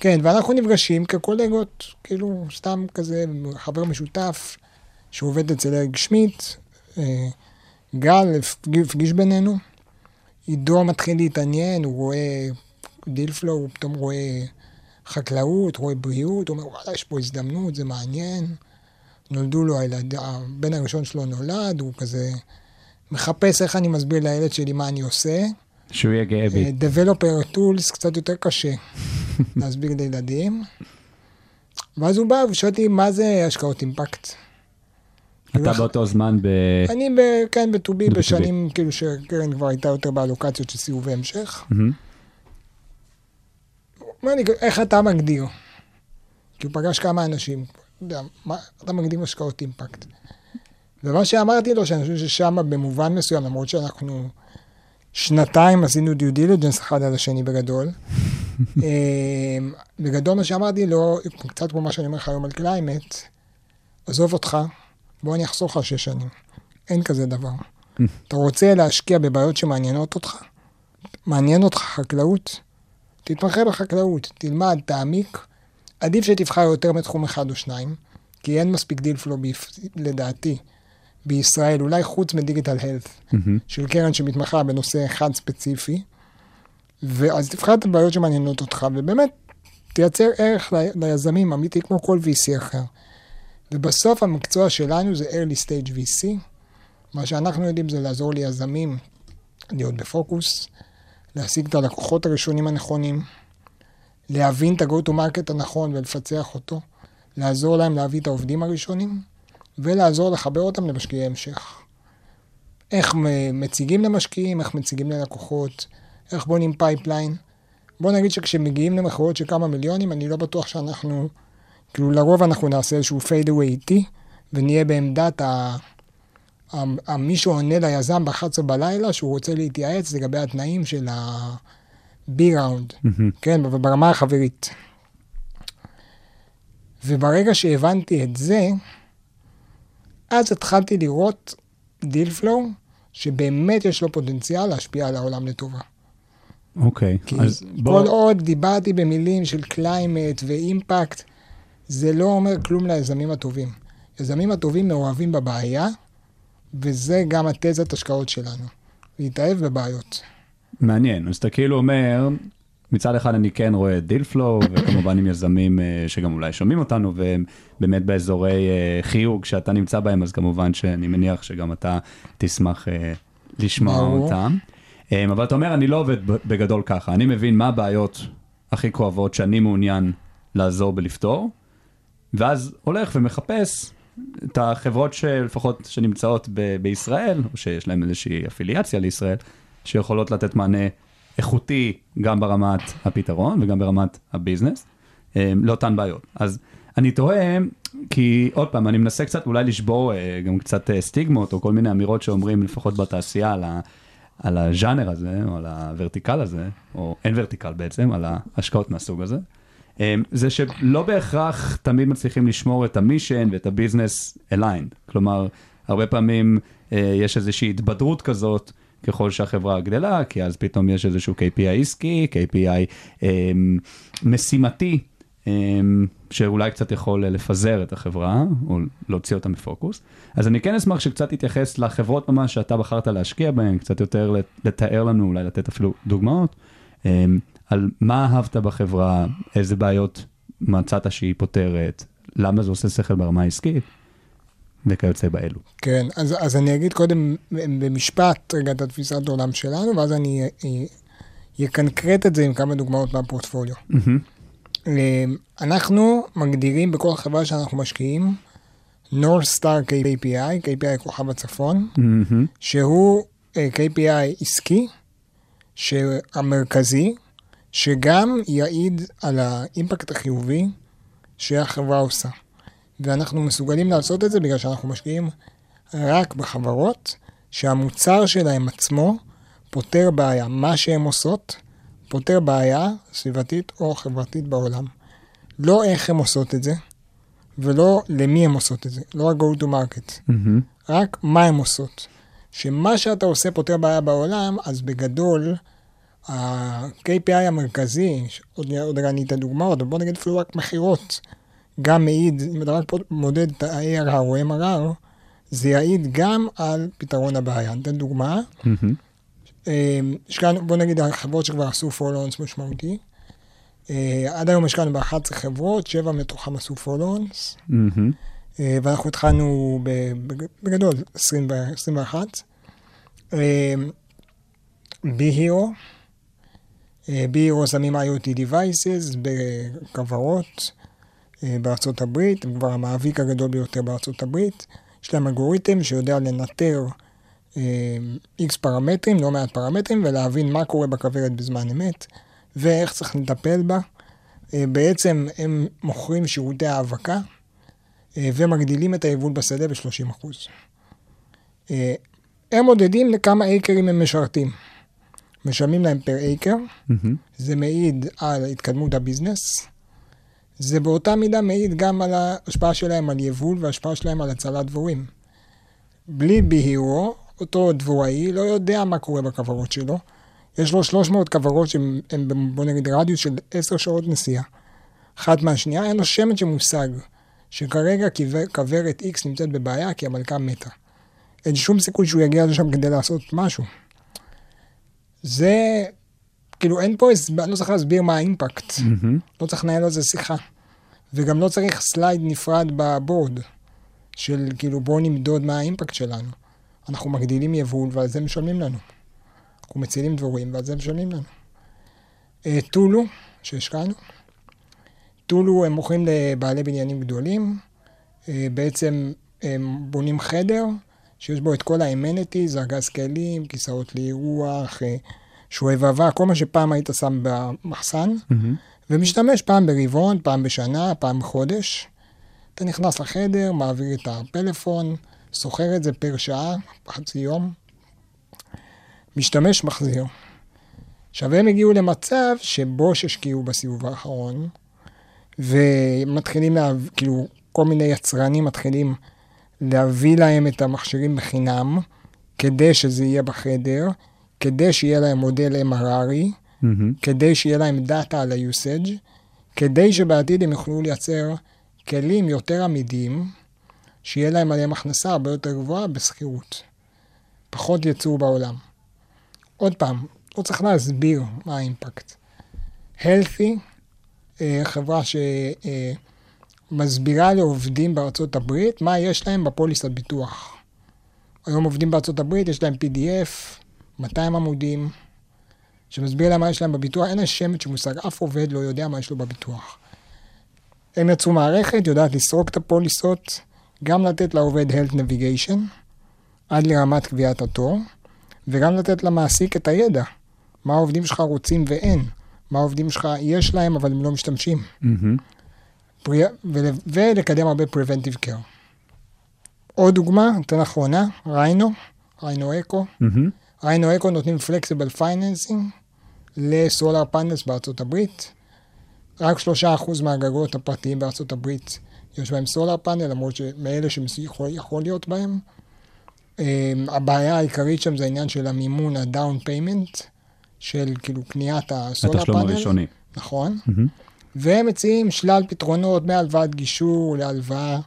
[SPEAKER 4] כן, ואנחנו נפגשים כקולגות, כאילו, סתם כזה, חבר משותף שעובד אצל אריק שמיט, אה, גל הפג- הפגיש בינינו, עידו מתחיל להתעניין, הוא רואה deal flow, הוא פתאום רואה חקלאות, רואה בריאות, הוא אומר, וואלה, יש פה הזדמנות, זה מעניין. נולד לו הילד, הבן הראשון שלו נולד, הוא כזה מחפש איך אני מסביר לילד שלי מה אני עושה.
[SPEAKER 3] שהוא יהיה גאה בי.
[SPEAKER 4] אה, Developer Tools קצת יותר קשה <laughs> להסביר לילדים. ואז הוא בא ושואל אותי, מה זה השקעות אימפקט?
[SPEAKER 3] אתה באותו זמן ב...
[SPEAKER 4] אני, ב- כן, ב-2B
[SPEAKER 3] ב-2B.
[SPEAKER 4] בשנים, כאילו שקרן כבר הייתה יותר באלוקציות של סיבובי המשך. איך אתה מגדיר? כי הוא פגש כמה אנשים, יודע, מה אתה מגדיר השקעות אימפקט? ומה שאמרתי לו, שאני חושב ששם במובן מסוים, למרות שאנחנו שנתיים עשינו due diligence אחד על השני בגדול, <laughs> אמ, בגדול מה שאמרתי לו, קצת כמו מה שאני אומר לך היום על climate, עזוב אותך, בוא אני אחסוך לך שש שנים. אין כזה דבר. <laughs> אתה רוצה להשקיע בבעיות שמעניינות אותך? מעניין אותך חקלאות? תתמחה בחקלאות, תלמד, תעמיק. עדיף שתבחר יותר מתחום אחד או שניים, כי אין מספיק דיל פלו לדעתי, בישראל, אולי חוץ מדיגיטל הלת,
[SPEAKER 3] מהמם.
[SPEAKER 4] של קרן שמתמחה בנושא אחד ספציפי. ואז תבחר את הבעיות שמעניינות אותך, ובאמת תייצר ערך ל- ליזמים, אמיתי כמו כל VC אחר. ובסוף המקצוע שלנו זה early stage VC. מה שאנחנו יודעים זה לעזור ליזמים להיות בפוקוס, להשיג את הלקוחות הראשונים הנכונים, להבין את ה-go to market הנכון ולפצח אותו, לעזור להם להביא את העובדים הראשונים, ולעזור לחבר אותם למשקיעי המשך. איך מציגים למשקיעים, איך מציגים ללקוחות, איך בונים pipeline. בוא נגיד שכשמגיעים למכירות של כמה מיליונים, אני לא בטוח שאנחנו, כאילו לרוב אנחנו נעשה איזשהו fade away איטי, ונהיה בעמדת ה... ה- ה- מי שעונה ליזם ב-11 בלילה, שהוא רוצה להתייעץ לגבי התנאים של ה-B
[SPEAKER 3] round.
[SPEAKER 4] כן, אבל ברמה החברית. וברגע שהבנתי את זה, אז התחלתי לראות deal flow, שבאמת יש לו פוטנציאל להשפיע על העולם לטובה.
[SPEAKER 3] אוקיי,
[SPEAKER 4] כי
[SPEAKER 3] אז
[SPEAKER 4] כל
[SPEAKER 3] בוא...
[SPEAKER 4] עוד דיברתי במילים של climate ואימפקט, זה לא אומר כלום ליזמים הטובים. יזמים הטובים מאוהבים בבעיה, וזה גם התזת השקעות שלנו. להתאהב בבעיות.
[SPEAKER 3] מעניין, אז אתה כאילו אומר, מצד אחד אני כן רואה deal flow, <coughs> וכמובן עם יזמים אה, שגם אולי שומעים אותנו, והם באמת באזורי אה, חיוג שאתה נמצא בהם, אז כמובן שאני מניח שגם אתה תשמח אה, לשמוע. אותם. אבל אתה אומר, אני לא עובד בגדול ככה, אני מבין מה הבעיות הכי כואבות שאני מעוניין לעזור בלפתור, ואז הולך ומחפש את החברות שלפחות שנמצאות ב- בישראל, או שיש להן איזושהי אפיליאציה לישראל, שיכולות לתת מענה איכותי גם ברמת הפתרון וגם ברמת הביזנס, אה, לאותן בעיות. אז אני תוהה, כי עוד פעם, אני מנסה קצת אולי לשבור אה, גם קצת אה, סטיגמות, או כל מיני אמירות שאומרים לפחות בתעשייה על, ה, על הז'אנר הזה, או על ה vertical הזה, או אין vertical בעצם, על ההשקעות מהסוג הזה. זה שלא בהכרח תמיד מצליחים לשמור את ה mission ואת ה business aligned. כלומר, הרבה פעמים יש איזושהי התבדרות כזאת ככל שהחברה גדלה, כי אז פתאום יש איזשהו KPI עסקי, KPI אה, משימתי, אה, שאולי קצת יכול לפזר את החברה, או להוציא אותה מפוקוס. אז אני כן אשמח שקצת תתייחס לחברות ממש שאתה בחרת להשקיע בהן, קצת יותר לתאר לנו, אולי לתת אפילו דוגמאות, אמ, על מה אהבת בחברה, איזה בעיות מצאת שהיא פותרת, למה זה עושה שכל ברמה העסקית, וכיוצא באלו.
[SPEAKER 4] כן, אז, אז אני אגיד קודם במשפט רגע את התפיסת העולם שלנו, ואז אני אקנקרט את זה עם כמה דוגמאות מהפורטפוליו. Mm-hmm. אנחנו מגדירים בכל חברה שאנחנו משקיעים, North Star KPI, KPI כוכב הצפון, mm-hmm. שהוא uh, KPI עסקי, המרכזי, שגם יעיד על האימפקט החיובי שהחברה עושה. ואנחנו מסוגלים לעשות את זה בגלל שאנחנו משקיעים רק בחברות שהמוצר שלהם עצמו פותר בעיה. מה שהן עושות, פותר בעיה סביבתית או חברתית בעולם. לא איך הן עושות את זה, ולא למי הן עושות את זה, לא רק go to market, mm-hmm. רק מה הן עושות. שמה שאתה עושה פותר בעיה בעולם, אז בגדול, ה-KPI המרכזי, עוד, עוד רגע אני אתן דוגמאות, אבל בוא נגיד אפילו רק מכירות, גם מעיד, אם אתה רק מודד את ה-ARR או MRR, זה יעיד גם על פתרון הבעיה. ניתן דוגמה. Mm-hmm. השקענו, בוא נגיד, החברות שכבר עשו follow-ons משמעותי. אה, עד היום השקענו ב-11 חברות, 7 מתוכם עשו follow-ons. Mm-hmm. ואנחנו התחלנו בגדול 21. BeeHero. BeeHero שמים IoT Devices בכוורות. אה, בארצות הברית, הם כבר המאביק הגדול ביותר בארצות הברית. יש להם אלגוריתם שיודע לנטר איקס אה, פרמטרים, לא מעט פרמטרים, ולהבין מה קורה בכוורת בזמן אמת, ואיך צריך לטפל בה. אה, בעצם הם מוכרים שירותי האבקה, ומגדילים את היבול בשדה ב-30%. הם מודדים לכמה אייקרים הם משרתים. משלמים להם פר אייקר, mm-hmm. זה מעיד על התקדמות הביזנס, זה באותה מידה מעיד גם על ההשפעה שלהם על יבול וההשפעה שלהם על הצלת דבורים. בלי בהירו, אותו דבוראי לא יודע מה קורה בכוורות שלו. יש לו 300 כוורות שהן, בוא נגיד, רדיוס של 10 שעות נסיעה. אחת מהשנייה, אין לו שמץ של מושג שכרגע כוורת X נמצאת בבעיה כי המלכה מתה. אין שום סיכוי שהוא יגיע לשם כדי לעשות משהו. זה כאילו אין פה, אני לא צריך להסביר מה האימפקט. Mm-hmm. לא צריך לנהל על זה שיחה. וגם לא צריך slide נפרד ב board, של כאילו בואו נמדוד מה האימפקט שלנו. אנחנו מגדילים יבול ועל זה משלמים לנו. אנחנו מצילים דבורים ועל זה משלמים לנו. אה, Tulu, שהשקענו. Tulu הם מוכרים לבעלי בניינים גדולים. אה, בעצם הם בונים חדר שיש בו את כל ה amenities, ארגז כלים, כיסאות לאירוח, אה, שואב אבק, כל מה שפעם היית שם במחסן, mm-hmm. ומשתמש פעם ברבעון, פעם בשנה, פעם בחודש. אתה נכנס לחדר, מעביר את הפלאפון, סוחר את זה פר שעה, חצי יום, משתמש, מחזיר. עכשיו הם הגיעו למצב שבוש השקיעו בסיבוב האחרון, ומתחילים, לה, כאילו, כל מיני יצרנים מתחילים להביא להם את המכשירים בחינם, כדי שזה יהיה בחדר, כדי שיהיה להם מודל MRRי, mm-hmm. כדי שיהיה להם דאטה על ה-usage, כדי שבעתיד הם יוכלו לייצר כלים יותר עמידים, שיהיה להם עליהם הכנסה הרבה יותר גבוהה בשכירות. פחות יצוא בעולם. עוד פעם, לא צריך להסביר מה האימפקט. Healthy, אה, חברה שמסבירה לעובדים בארצות הברית מה יש להם בפוליסת ביטוח. היום עובדים בארצות הברית, יש להם PDF, 200 עמודים, שמסביר להם מה יש להם בביטוח, אין להם שמץ של מושג, אף עובד לא יודע מה יש לו בביטוח. הם יצרו מערכת, יודעת לסרוק את הפוליסות, גם לתת לעובד health navigation, עד לרמת קביעת התור, וגם לתת למעסיק את הידע, מה העובדים שלך רוצים ואין, מה העובדים שלך יש להם אבל הם לא משתמשים. Mm-hmm. פרי... ול... ולקדם הרבה preventive care. עוד דוגמה, אתן אחרונה, Rhino, Rhino Eco. Mm-hmm. Rhino Eco נותנים flexible financing ל solar panels בארצות הברית. רק שלושה אחוז מהגגות הפרטיים בארצות הברית יש בהם solar panel, למרות שמלא שיכול להיות בהם. Um, הבעיה העיקרית שם זה העניין של המימון, ה-down payment, של כאילו קניית ה solar panel.
[SPEAKER 3] התשלום הראשוני.
[SPEAKER 4] נכון. Mm-hmm. והם מציעים שלל פתרונות מהלוואת גישור להלוואה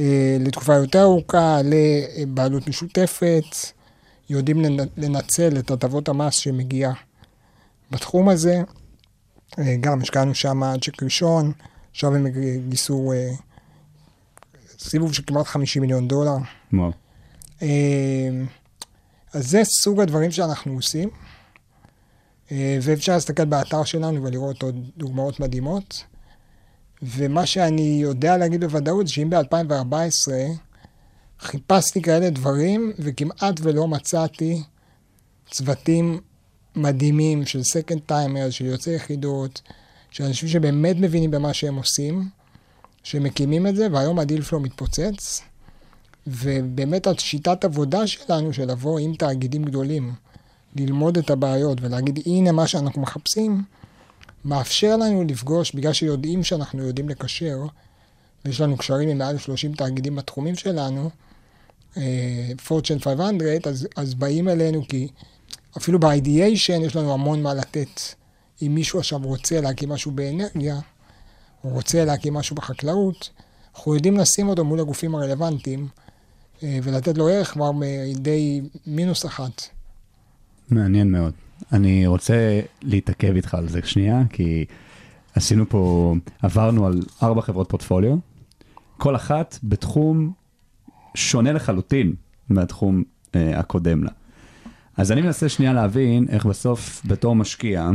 [SPEAKER 4] אה, לתקופה יותר ארוכה, לבעלות משותפת, יודעים לנ- לנצל את הטבות המס שמגיעה בתחום הזה. אה, גם השקענו שם צ'ק ראשון, עכשיו הם גייסו אה, סיבוב של כמעט 50 מיליון דולר.
[SPEAKER 3] וואו.
[SPEAKER 4] אה, אז זה סוג הדברים שאנחנו עושים, ואפשר להסתכל באתר שלנו ולראות עוד דוגמאות מדהימות. ומה שאני יודע להגיד בוודאות שאם ב-2014 חיפשתי כאלה דברים וכמעט ולא מצאתי צוותים מדהימים של second timer, של יוצאי יחידות, של אנשים שבאמת מבינים במה שהם עושים, שמקימים את זה, והיום ה deal flow מתפוצץ. ובאמת השיטת עבודה שלנו, של לבוא עם תאגידים גדולים, ללמוד את הבעיות ולהגיד, הנה מה שאנחנו מחפשים, מאפשר לנו לפגוש, בגלל שיודעים שאנחנו יודעים לקשר, ויש לנו קשרים עם מעל 30 תאגידים בתחומים שלנו, פורצ'ן 500, אז, אז באים אלינו כי אפילו ב-ideation יש לנו המון מה לתת. אם מישהו עכשיו רוצה להקים משהו באנרגיה, או רוצה להקים משהו בחקלאות, אנחנו יודעים לשים אותו מול הגופים הרלוונטיים אה, ולתת לו ערך כבר מידי מינוס אחת.
[SPEAKER 3] מעניין מאוד. אני רוצה להתעכב איתך על זה שנייה, כי עשינו פה, עברנו על ארבע חברות פורטפוליו, כל אחת בתחום שונה לחלוטין מהתחום אה, הקודם לה. אז אני מנסה שנייה להבין איך בסוף בתור משקיע,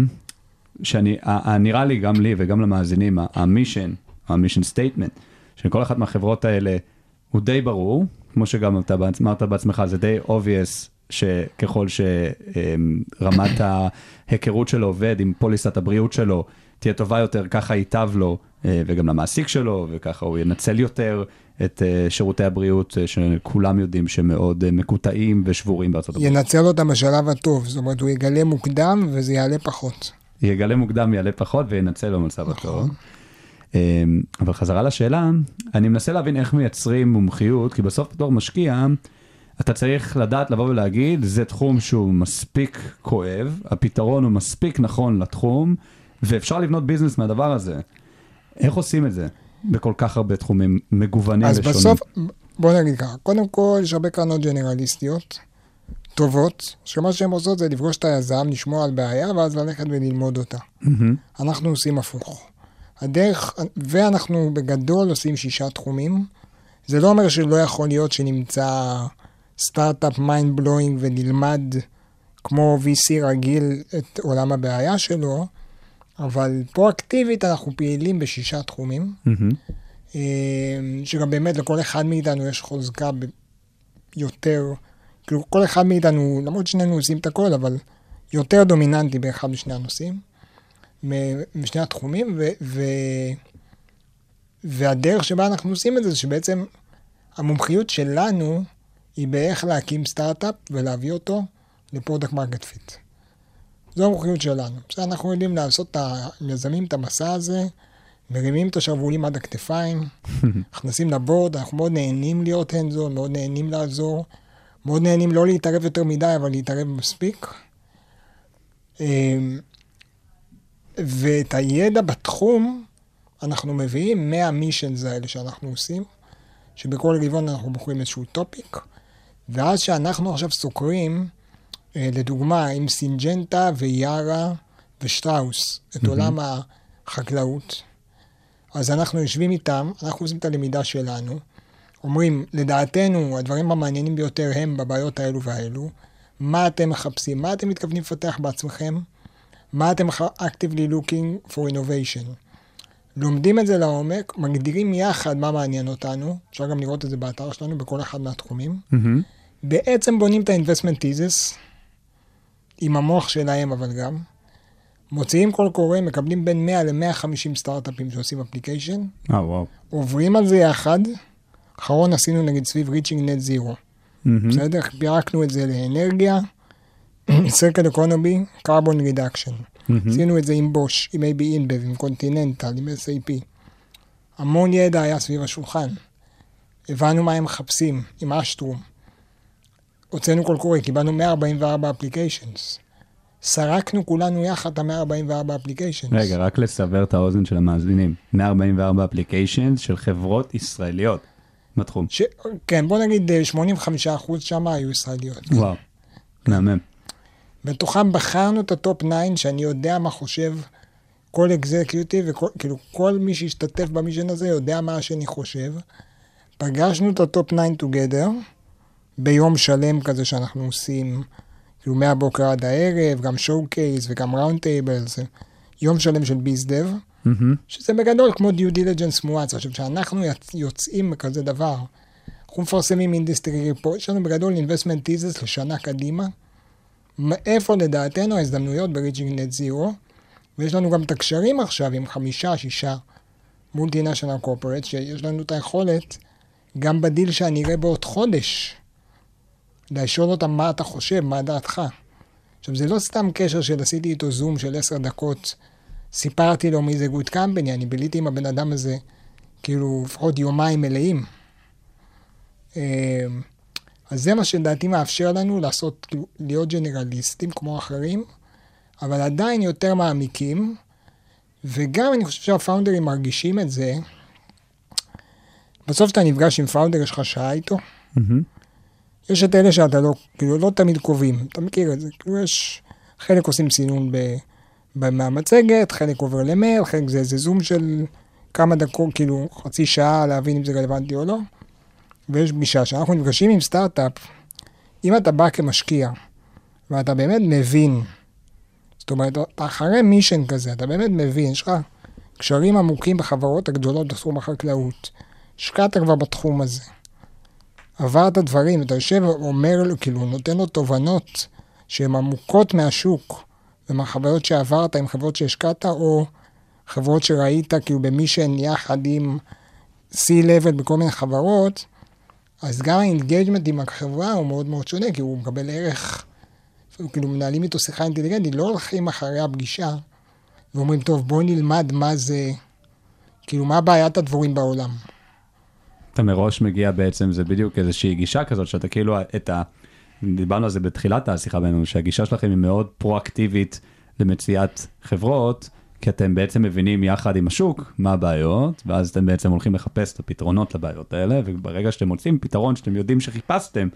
[SPEAKER 3] שאני, נראה לי גם לי וגם למאזינים, ה mission, ה mission statement, של כל אחת מהחברות האלה הוא די ברור, כמו שגם אתה אמרת בעצמך, זה די obvious שככל שרמת ההיכרות שלו עובד עם פוליסת הבריאות שלו תהיה טובה יותר, ככה ייטב לו אה, וגם למעסיק שלו, וככה הוא ינצל יותר את אה, שירותי הבריאות אה, שכולם יודעים שמאוד אה, מקוטעים ושבורים בארצות הברית.
[SPEAKER 4] ינצל אותם בשלב הטוב, זאת אומרת, הוא יגלה מוקדם וזה יעלה פחות.
[SPEAKER 3] יגלה מוקדם, יעלה פחות וינצל במצב הטוב. אמ, אבל חזרה לשאלה, אני מנסה להבין איך מייצרים מומחיות, כי בסוף בתור משקיע, אתה צריך לדעת לבוא ולהגיד, זה תחום שהוא מספיק כואב, הפתרון הוא מספיק נכון לתחום, ואפשר לבנות ביזנס מהדבר הזה. איך עושים את זה בכל כך הרבה תחומים מגוונים
[SPEAKER 4] אז
[SPEAKER 3] ושונים?
[SPEAKER 4] בסוף, בוא נגיד ככה, קודם כל יש הרבה קרנות גנרליסטיות, טובות, שמה שהן עושות זה לפגוש את היזם, לשמוע על בעיה, ואז ללכת וללמוד אותה.
[SPEAKER 3] מהמם.
[SPEAKER 4] אנחנו עושים הפוך. הדרך, ואנחנו בגדול עושים שישה תחומים. זה לא אומר שלא יכול להיות שנמצא סטארט-אפ mind blowing ונלמד כמו VC רגיל את עולם הבעיה שלו, אבל פרואקטיבית אנחנו פעילים בשישה תחומים. אה, שגם באמת לכל אחד מאיתנו יש חוזקה ב- יותר, כאילו כל אחד מאיתנו, למרות שנינו עושים את הכל, אבל יותר דומיננטי באחד משני הנושאים, משני התחומים, ו, ו, והדרך שבה אנחנו עושים את זה, זה שבעצם המומחיות שלנו היא באיך להקים סטארט-אפ ולהביא אותו ל product market fit. זו המומחיות שלנו. בסדר, אנחנו יודעים לעשות את ה... יזמים את המסע הזה, מרימים את השרוולים עד הכתפיים, <laughs> נכנסים ל board, אנחנו מאוד נהנים להיות hands-on, מאוד נהנים לעזור, מאוד נהנים לא להתערב יותר מדי, אבל להתערב מספיק. אמ, ואת הידע בתחום אנחנו מביאים מה missions האלה שאנחנו עושים, שבכל רבעון אנחנו בוחרים איזשהו topic, ואז שאנחנו עכשיו סוקרים, לדוגמה, עם Syngenta ו Yara ושטראוס, את
[SPEAKER 3] מהמם.
[SPEAKER 4] עולם החקלאות, אז אנחנו יושבים איתם, אנחנו עושים את הלמידה שלנו, אומרים, לדעתנו, הדברים המעניינים ביותר הם בבעיות האלו והאלו, מה אתם מחפשים, מה אתם מתכוונים לפתח בעצמכם, מה אתם actively looking for innovation. לומדים את זה לעומק, מגדירים יחד מה מעניין אותנו, אפשר גם לראות את זה באתר שלנו בכל אחד מהתחומים.
[SPEAKER 3] מהמם.
[SPEAKER 4] בעצם בונים את ה-investment thesis, עם המוח שלהם אבל גם. מוציאים קול קורא, מקבלים בין 100 ל-150 סטארט-אפים שעושים אפליקיישן,
[SPEAKER 3] אה, וואו.
[SPEAKER 4] עוברים על זה יחד. אחרון עשינו נגיד סביב net zero.
[SPEAKER 3] מהמם.
[SPEAKER 4] בסדר? פירקנו את זה לאנרגיה, <clears throat> circle economy, carbon reduction.
[SPEAKER 3] מהמם.
[SPEAKER 4] עשינו את זה עם Bosch, עם AB InBev, עם Continental, עם SAP. המון ידע היה סביב השולחן. הבנו מה הם מחפשים, עם אשטרום. הוצאנו קול קורא, קיבלנו 144 applications. סרקנו כולנו יחד את ה-144 applications.
[SPEAKER 3] רגע, רק לסבר את האוזן של המאזינים. 144 applications של חברות ישראליות בתחום.
[SPEAKER 4] ש... כן, בוא נגיד אה, 85% שם היו ישראליות.
[SPEAKER 3] וואו, מהמם.
[SPEAKER 4] בתוכם בחרנו את ה top 9, שאני יודע מה חושב כל executive, וכאילו כל מי שהשתתף ב mission הזה יודע מה השני חושב. פגשנו את ה top 9 together, ביום שלם כזה שאנחנו עושים, כאילו מהבוקר עד הערב, גם showcase וגם round tables, יום שלם של bizdev,
[SPEAKER 3] מהמם.
[SPEAKER 4] שזה בגדול כמו due diligence מואץ. עכשיו, כשאנחנו יוצאים מכזה דבר, אנחנו מפרסמים industry report, יש לנו בגדול investment thesis לשנה קדימה, מאיפה לדעתנו ההזדמנויות ב-reaching net zero, ויש לנו גם את הקשרים עכשיו עם חמישה, שישה multinational corporate, שיש לנו את היכולת, גם בדיל שאני אראה בעוד חודש, לשאול אותם מה אתה חושב, מה דעתך. עכשיו, זה לא סתם קשר של עשיתי איתו זום של עשר דקות, סיפרתי לו מי זה גוד קמפני, אני ביליתי עם הבן אדם הזה כאילו לפחות יומיים מלאים. אה, אז זה מה שלדעתי מאפשר לנו לעשות, כאילו, להיות ג'נרליסטים כמו אחרים, אבל עדיין יותר מעמיקים, וגם אני חושב שהפאונדרים מרגישים את זה. בסוף כשאתה נפגש עם פאונדר, יש לך שעה איתו,
[SPEAKER 3] מהמם.
[SPEAKER 4] יש את אלה שאתה לא, כאילו, לא תמיד קובעים, אתה מכיר את זה, כאילו יש, חלק עושים סינון ב, ב, מהמצגת, חלק עובר למייל, חלק זה איזה זום של כמה דקות, כאילו, חצי שעה להבין אם זה רלוונטי או לא, ויש פגישה שאנחנו נפגשים עם סטארט-אפ, אם אתה בא כמשקיע, ואתה באמת מבין, זאת אומרת, אתה אחרי מישן כזה, אתה באמת מבין, יש לך קשרים עמוקים בחברות הגדולות בתחום החקלאות, השקעת כבר בתחום הזה. עברת דברים, אתה יושב ואומר לו, כאילו, נותן לו תובנות שהן עמוקות מהשוק ומהחוויות שעברת עם חברות שהשקעת, או חברות שראית, כאילו, ב mission יחד עם C-Level בכל מיני חברות, אז גם ה engagement עם החברה הוא מאוד מאוד שונה, כי הוא מקבל ערך, כאילו, מנהלים איתו שיחה אינטליגנטית, לא הולכים אחרי הפגישה ואומרים, טוב, בוא נלמד מה זה, כאילו, מה בעיית הדבורים בעולם.
[SPEAKER 3] אתה מראש מגיע בעצם, זה בדיוק איזושהי גישה כזאת, שאתה כאילו, את ה... דיברנו על זה בתחילת השיחה בינינו, שהגישה שלכם היא מאוד פרואקטיבית למציאת חברות, כי אתם בעצם מבינים יחד עם השוק מה הבעיות, ואז אתם בעצם הולכים לחפש את הפתרונות לבעיות האלה, וברגע שאתם מוצאים פתרון שאתם יודעים שחיפשתם,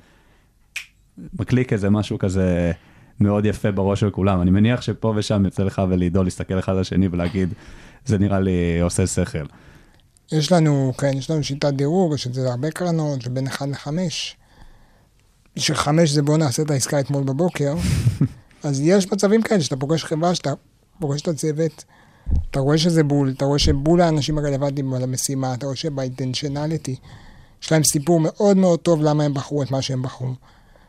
[SPEAKER 3] מקליק איזה משהו כזה מאוד יפה בראש של כולם. אני מניח שפה ושם יוצא לך ולעידו להסתכל אחד על השני ולהגיד, זה נראה לי עושה שכל.
[SPEAKER 4] יש לנו, כן, יש לנו שיטת דירוג, יש את זה להרבה קרנות, שבין 1 ל-5. שחמש זה בוא נעשה את העסקה אתמול בבוקר. <laughs> אז יש מצבים כאלה שאתה פוגש חברה, שאתה פוגש את הצוות, אתה רואה שזה בול, אתה רואה שבול האנשים הרלוונטיים על המשימה, אתה רואה שבאינטנשיונליטי, יש להם סיפור מאוד מאוד טוב למה הם בחרו את מה שהם בחרו.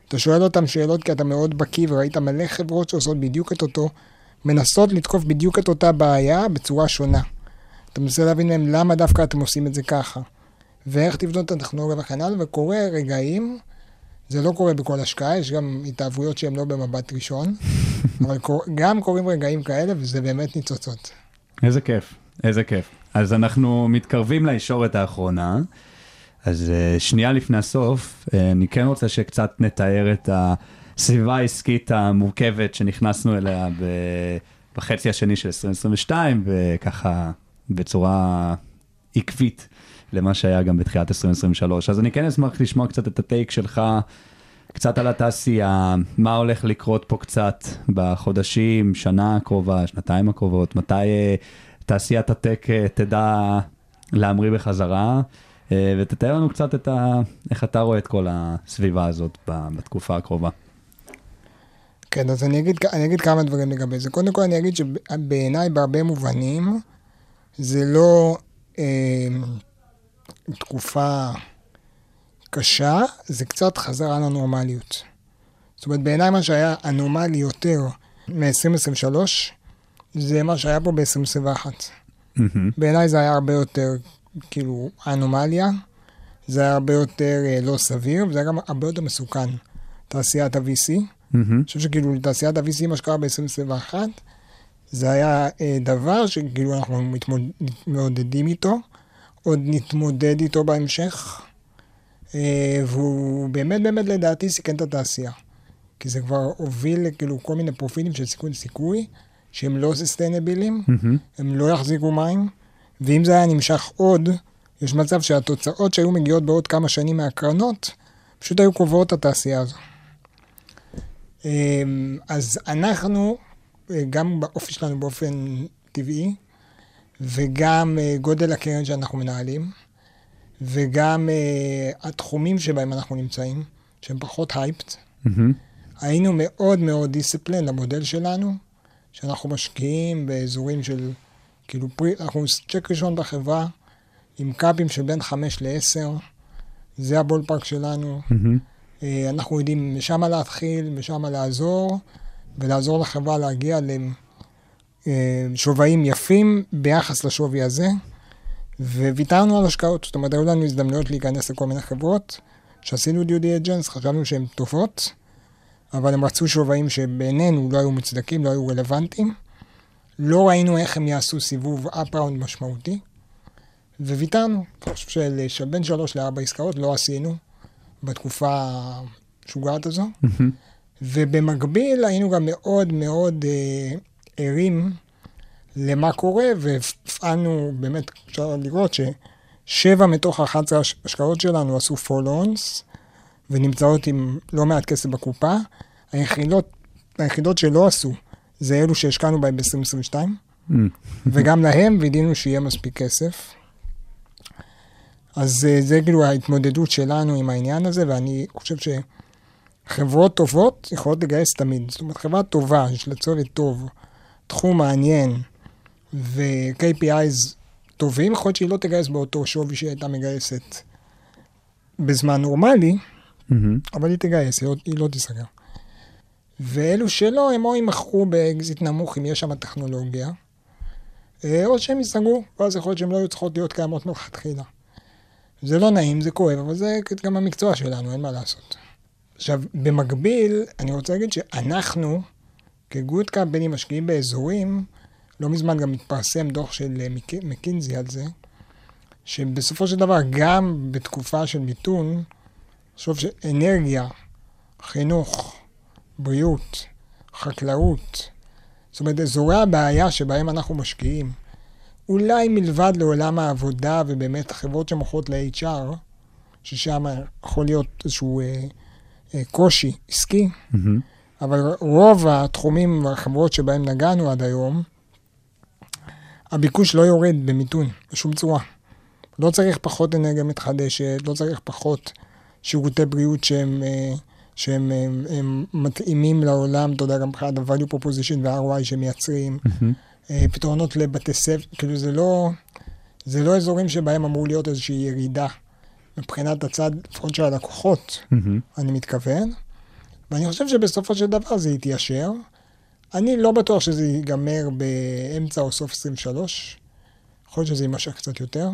[SPEAKER 4] אתה שואל אותם שאלות כי אתה מאוד בקיא וראית מלא חברות שעושות בדיוק את אותו, מנסות לתקוף בדיוק את אותה בעיה בצורה שונה. אתה מנסה להבין מהם למה דווקא אתם עושים את זה ככה, ואיך תבנות את הטכנולוגיה וכן הלאה, וקורה רגעים, זה לא קורה בכל השקעה, יש גם התאהבויות שהן לא במבט ראשון, <laughs> אבל קור, גם קורים רגעים כאלה, וזה באמת ניצוצות.
[SPEAKER 3] איזה כיף, איזה כיף. אז אנחנו מתקרבים לישורת האחרונה. אז אה, שנייה לפני הסוף, אה, אני כן רוצה שקצת נתאר את הסביבה העסקית המורכבת שנכנסנו אליה בחצי השני של 2022, וככה בצורה עקבית למה שהיה גם בתחילת 2023. אז אני כן אשמח לשמוע קצת את הטייק שלך, קצת על התעשייה, מה הולך לקרות פה קצת בחודשים, שנה הקרובה, שנתיים הקרובות, מתי אה, תעשיית הטק אה, תדע להמריא בחזרה. אה, ותתאר לנו קצת את ה... איך אתה רואה את כל הסביבה הזאת בתקופה הקרובה.
[SPEAKER 4] כן, אז אני אגיד, אני אגיד כמה דברים לגבי זה. קודם כל אני אגיד שבעיניי בהרבה מובנים זה לא אה, תקופה קשה, זה קצת חזרה לנורמליות. זאת אומרת, בעיניי מה שהיה אנומלי יותר מ-2023, זה מה שהיה פה ב-2021. בעיניי זה היה הרבה יותר, כאילו, אנומליה, זה היה הרבה יותר אה, לא סביר, וזה היה גם הרבה יותר מסוכן, תעשיית ה-VC. אני חושב שכאילו תעשיית ה-VC, מה שקרה ב-2021, זה היה אה, דבר שכאילו אנחנו מתמוד... מעודדים איתו, עוד נתמודד איתו בהמשך, אה, והוא באמת באמת לדעתי סיכן את התעשייה. כי זה כבר הוביל כאילו כל מיני פרופילים של סיכון סיכוי, שהם לא ססטיינביליים, הם לא יחזיקו מים, ואם זה היה נמשך עוד, יש מצב שהתוצאות שהיו מגיעות בעוד כמה שנים מהקרנות, פשוט היו קובעות את התעשייה הזו. אמ, אז אנחנו, אה, גם באופי שלנו באופן טבעי, וגם אה, גודל הקרן שאנחנו מנהלים, וגם uh, התחומים שבהם אנחנו נמצאים, שהם פחות
[SPEAKER 3] hyped.
[SPEAKER 4] היינו מאוד מאוד disciplined למודל שלנו, שאנחנו משקיעים באזורים של, כאילו, pre, אנחנו צ'ק ראשון בחברה, עם קאפים של בין 5 ל-10, זה ה ballpark שלנו. אה, אנחנו יודעים משם להתחיל, משם לעזור, ולעזור לחברה להגיע לשווים יפים ביחס לשווי הזה. וויתרנו על השקעות, זאת אומרת, היו לנו הזדמנויות להיכנס לכל מיני חברות, שעשינו דיו דיligence, חשבנו שהן טובות, אבל הם רצו שווים שבעינינו לא היו מוצדקים, לא היו רלוונטיים. לא ראינו איך הם יעשו סיבוב אפ-ראונד משמעותי, וויתרנו. אני חושב של, של בין שלוש לארבע עסקאות לא עשינו בתקופה המשוגעת הזו.
[SPEAKER 3] מהמם.
[SPEAKER 4] ובמקביל היינו גם מאוד מאוד אה, ערים למה קורה, והפעלנו, באמת, אפשר לראות ששבע מתוך 11 השקעות שלנו עשו פולונס, ונמצאות עם לא מעט כסף בקופה. היחידות, היחידות שלא עשו, זה אלו שהשקענו בהן ב-2022,
[SPEAKER 3] מהמם.
[SPEAKER 4] וגם להם וידאנו שיהיה מספיק כסף. אז אה, זה כאילו ההתמודדות שלנו עם העניין הזה, ואני חושב שחברות טובות יכולות לגייס תמיד. זאת אומרת, חברה טובה, יש לה צוות טוב, תחום מעניין, ו-KPIs טובים, יכול להיות שהיא לא תגייס באותו שווי שהיא הייתה מגייסת בזמן נורמלי,
[SPEAKER 3] מהמם.
[SPEAKER 4] אבל היא תגייס, היא לא, היא לא תיסגר. ואלו שלא, הם או יימכרו באקזיט נמוך אם יש שם טכנולוגיה, אה, או שהם ייסגרו, ואז יכול להיות שהן לא היו צריכות להיות קיימות מלכתחילה. זה לא נעים, זה כואב, אבל זה גם המקצוע שלנו, אין מה לעשות. עכשיו, במקביל, אני רוצה להגיד שאנחנו, כגוד קמפני, משקיעים באזורים, לא מזמן גם התפרסם דוח של אה, מק- מקינזי על זה, שבסופו של דבר, גם בתקופה של מיתון, חשוב שאנרגיה, חינוך, בריאות, חקלאות, זאת אומרת, אזורי הבעיה שבהם אנחנו משקיעים, אולי מלבד לעולם העבודה ובאמת חברות שמוכרות ל-HR, ששם יכול להיות איזשהו אה, קושי עסקי,
[SPEAKER 3] מהמם.
[SPEAKER 4] אבל רוב התחומים והחברות שבהם נגענו עד היום, הביקוש לא יורד במיתון, בשום צורה. לא צריך פחות אנרגיה מתחדשת, לא צריך פחות שירותי בריאות שהם, אה, שהם הם, הם מתאימים לעולם, אתה יודע, גם מבחינת ה-value proposition וה-ROI שהם מייצרים,
[SPEAKER 3] מהמם.
[SPEAKER 4] אה, פתרונות לבתי ספר, כאילו זה לא, זה לא אזורים שבהם אמור להיות איזושהי ירידה מבחינת הצד, לפחות של הלקוחות.
[SPEAKER 3] מהמם.
[SPEAKER 4] אני מתכוון, ואני חושב שבסופו של דבר זה יתיישר. אני לא בטוח שזה ייגמר באמצע או סוף 23, יכול להיות שזה יימשך קצת יותר.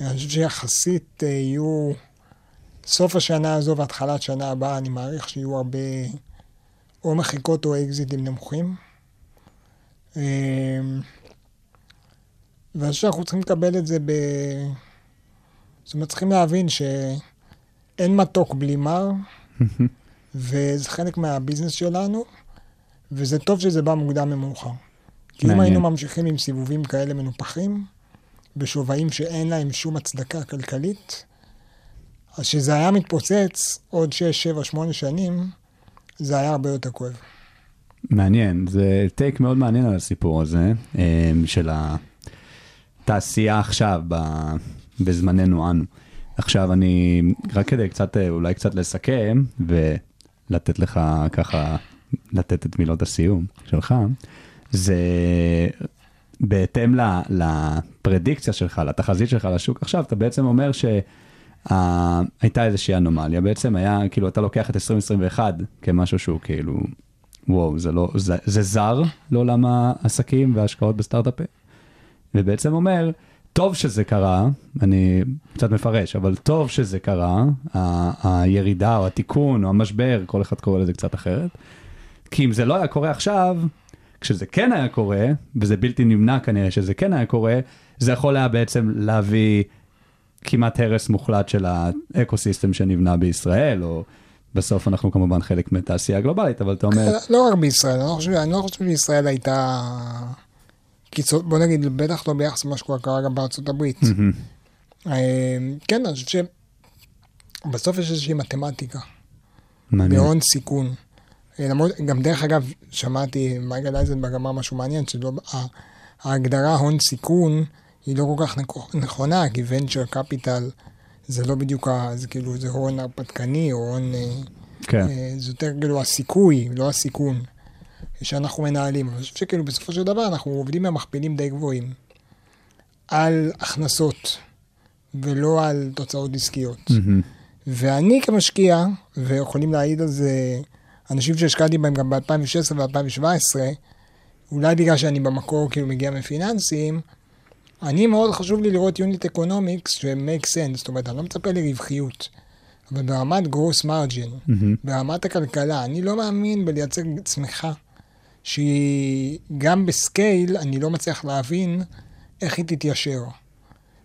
[SPEAKER 4] אני חושב שיחסית אה, יהיו, סוף השנה הזו והתחלת שנה הבאה, אני מעריך שיהיו הרבה או מחיקות או אקזיטים נמוכים. אה, ואני חושב שאנחנו צריכים לקבל את זה ב... זאת אומרת, צריכים להבין שאין מתוק בלי מר, <laughs> וזה חלק מהביזנס שלנו, וזה טוב שזה בא מוקדם ממאוחר. כי אם. היינו ממשיכים עם סיבובים כאלה מנופחים, בשווים שאין להם שום הצדקה כלכלית, אז שזה היה מתפוצץ עוד 6, 7, 8 שנים, זה היה הרבה יותר כואב.
[SPEAKER 3] מעניין, זה טייק מאוד מעניין על הסיפור הזה, אה, של התעשייה עכשיו, ב- בזמננו אנו. עכשיו אני, רק כדי קצת, אולי קצת לסכם, ולתת לך ככה, לתת את מילות הסיום שלך, זה בהתאם לפרדיקציה שלך, לתחזית שלך לשוק. עכשיו, אתה בעצם אומר שהייתה איזושהי אנומליה, בעצם היה, כאילו, אתה לוקח את 2021 כמשהו שהוא כאילו, וואו, זה לא, זה, זה זר לעולם העסקים וההשקעות בסטארט-אפים, ובעצם אומר, טוב שזה קרה, אני קצת מפרש, אבל טוב שזה קרה, ה- הירידה או התיקון או המשבר, כל אחד קורא לזה קצת אחרת, כי אם זה לא היה קורה עכשיו, כשזה כן היה קורה, וזה בלתי נמנע כנראה שזה כן היה קורה, זה יכול היה בעצם להביא כמעט הרס מוחלט של האקו-סיסטם שנבנה בישראל, או בסוף אנחנו כמובן חלק מתעשייה גלובלית, אבל אתה אומר,
[SPEAKER 4] לא רק בישראל, אני לא חושב, לא שישראל הייתה קיצונית, בוא נגיד, בטח לא ביחס למה שכבר קרה גם בארצות הברית. אה, כן, אני חושב שבסוף יש איזושהי מתמטיקה,
[SPEAKER 3] מעניין.
[SPEAKER 4] בהון סיכון. אה, למרות, גם דרך אגב, שמעתי, מייקל אייזנברג אמר משהו מעניין, שלא, ה- ההגדרה הון סיכון היא לא כל כך נכ- נכונה, כי venture capital זה לא בדיוק, זה כאילו, זה הון הרפתקני, או הון, אה,
[SPEAKER 3] כן,
[SPEAKER 4] זה יותר כאילו הסיכוי, לא הסיכון, שאנחנו מנהלים. אני חושב שכאילו בסופו של דבר אנחנו עובדים במכפילים די גבוהים על הכנסות, ולא על תוצאות עסקיות. ואני כמשקיע, ויכולים להעיד על זה אנשים שהשקעתי בהם גם ב-2016 ו-2017, אולי בגלל שאני במקור כאילו מגיע מפיננסים, אני מאוד חשוב לי לראות unit economics ש-make sense, זאת אומרת, אני לא מצפה לרווחיות, אבל ברמת gross margin,
[SPEAKER 3] מהמם.
[SPEAKER 4] ברמת הכלכלה, אני לא מאמין בלייצר צמיחה שהיא גם ב scale, אני לא מצליח להבין איך היא תתיישר.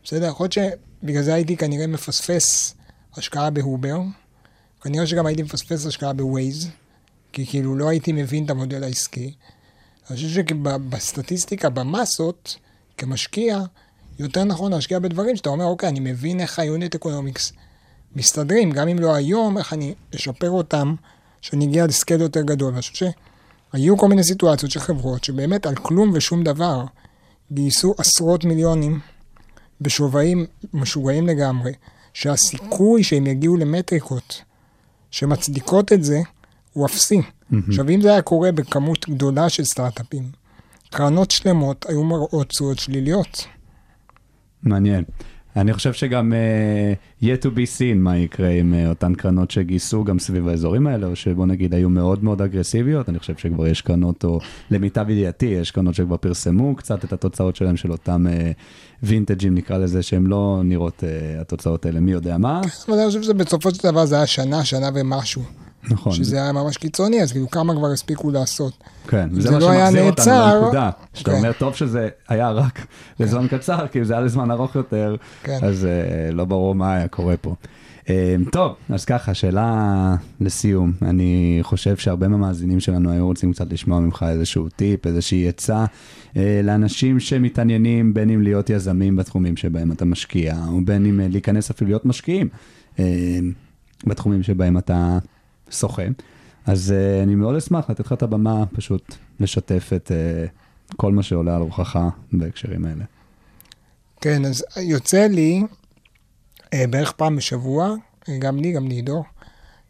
[SPEAKER 4] בסדר? יכול להיות שבגלל זה הייתי כנראה מפספס השקעה ב Uber, כנראה שגם הייתי מפספס השקעה ב Waze, כי כאילו לא הייתי מבין את המודל העסקי. אני חושב שבסטטיסטיקה, במסות, כמשקיע, יותר נכון להשקיע בדברים שאתה אומר, אוקיי, אני מבין איך ה unit economics מסתדרים, גם אם לא היום, איך אני אשפר אותם, שאני אגיע ל scale יותר גדול. ואני חושב שהיו כל מיני סיטואציות של חברות שבאמת על כלום ושום דבר גייסו עשרות מיליונים בשווים משוגעים לגמרי, שהסיכוי שהם יגיעו למטריקות שמצדיקות את זה הוא אפסי. עכשיו, אם זה היה קורה בכמות גדולה של סטארט-אפים, קרנות שלמות היו מראות תשואות שליליות.
[SPEAKER 3] מעניין. אני חושב שגם uh, yet to be seen מה יקרה עם uh, אותן קרנות שגייסו גם סביב האזורים האלה, או שבוא נגיד היו מאוד מאוד אגרסיביות, אני חושב שכבר יש קרנות, או למיטב ידיעתי, יש קרנות שכבר פרסמו קצת את התוצאות שלהם של אותם uh, וינטג'ים נקרא לזה, שהם לא נראות uh, התוצאות האלה, מי יודע מה.
[SPEAKER 4] אבל אני חושב שבסופו של דבר זה היה שנה, שנה ומשהו.
[SPEAKER 3] נכון.
[SPEAKER 4] שזה היה ממש קיצוני, אז כאילו כמה כבר הספיקו לעשות.
[SPEAKER 3] כן,
[SPEAKER 4] זה
[SPEAKER 3] מה
[SPEAKER 4] לא
[SPEAKER 3] שמחזיר אותנו
[SPEAKER 4] נעצר,
[SPEAKER 3] לנקודה. שאתה
[SPEAKER 4] כן.
[SPEAKER 3] אומר, טוב שזה היה רק לזמן קצר, כי אם זה היה לזמן ארוך יותר,
[SPEAKER 4] כן.
[SPEAKER 3] אז אה, לא ברור מה היה קורה פה. אה, טוב, אז ככה, שאלה לסיום. אני חושב שהרבה מהמאזינים שלנו היו רוצים קצת לשמוע ממך איזשהו טיפ, איזושהי עצה אה, לאנשים שמתעניינים, בין אם להיות יזמים בתחומים שבהם אתה משקיע, או בין אם אה, להיכנס אפילו להיות משקיעים אה, בתחומים שבהם אתה שוחה. אז uh, אני מאוד אשמח לתת לך את הבמה, פשוט לשתף את uh, כל מה שעולה על רוחך בהקשרים האלה.
[SPEAKER 4] כן, אז יוצא לי אה, בערך פעם בשבוע, גם לי, גם לעידו,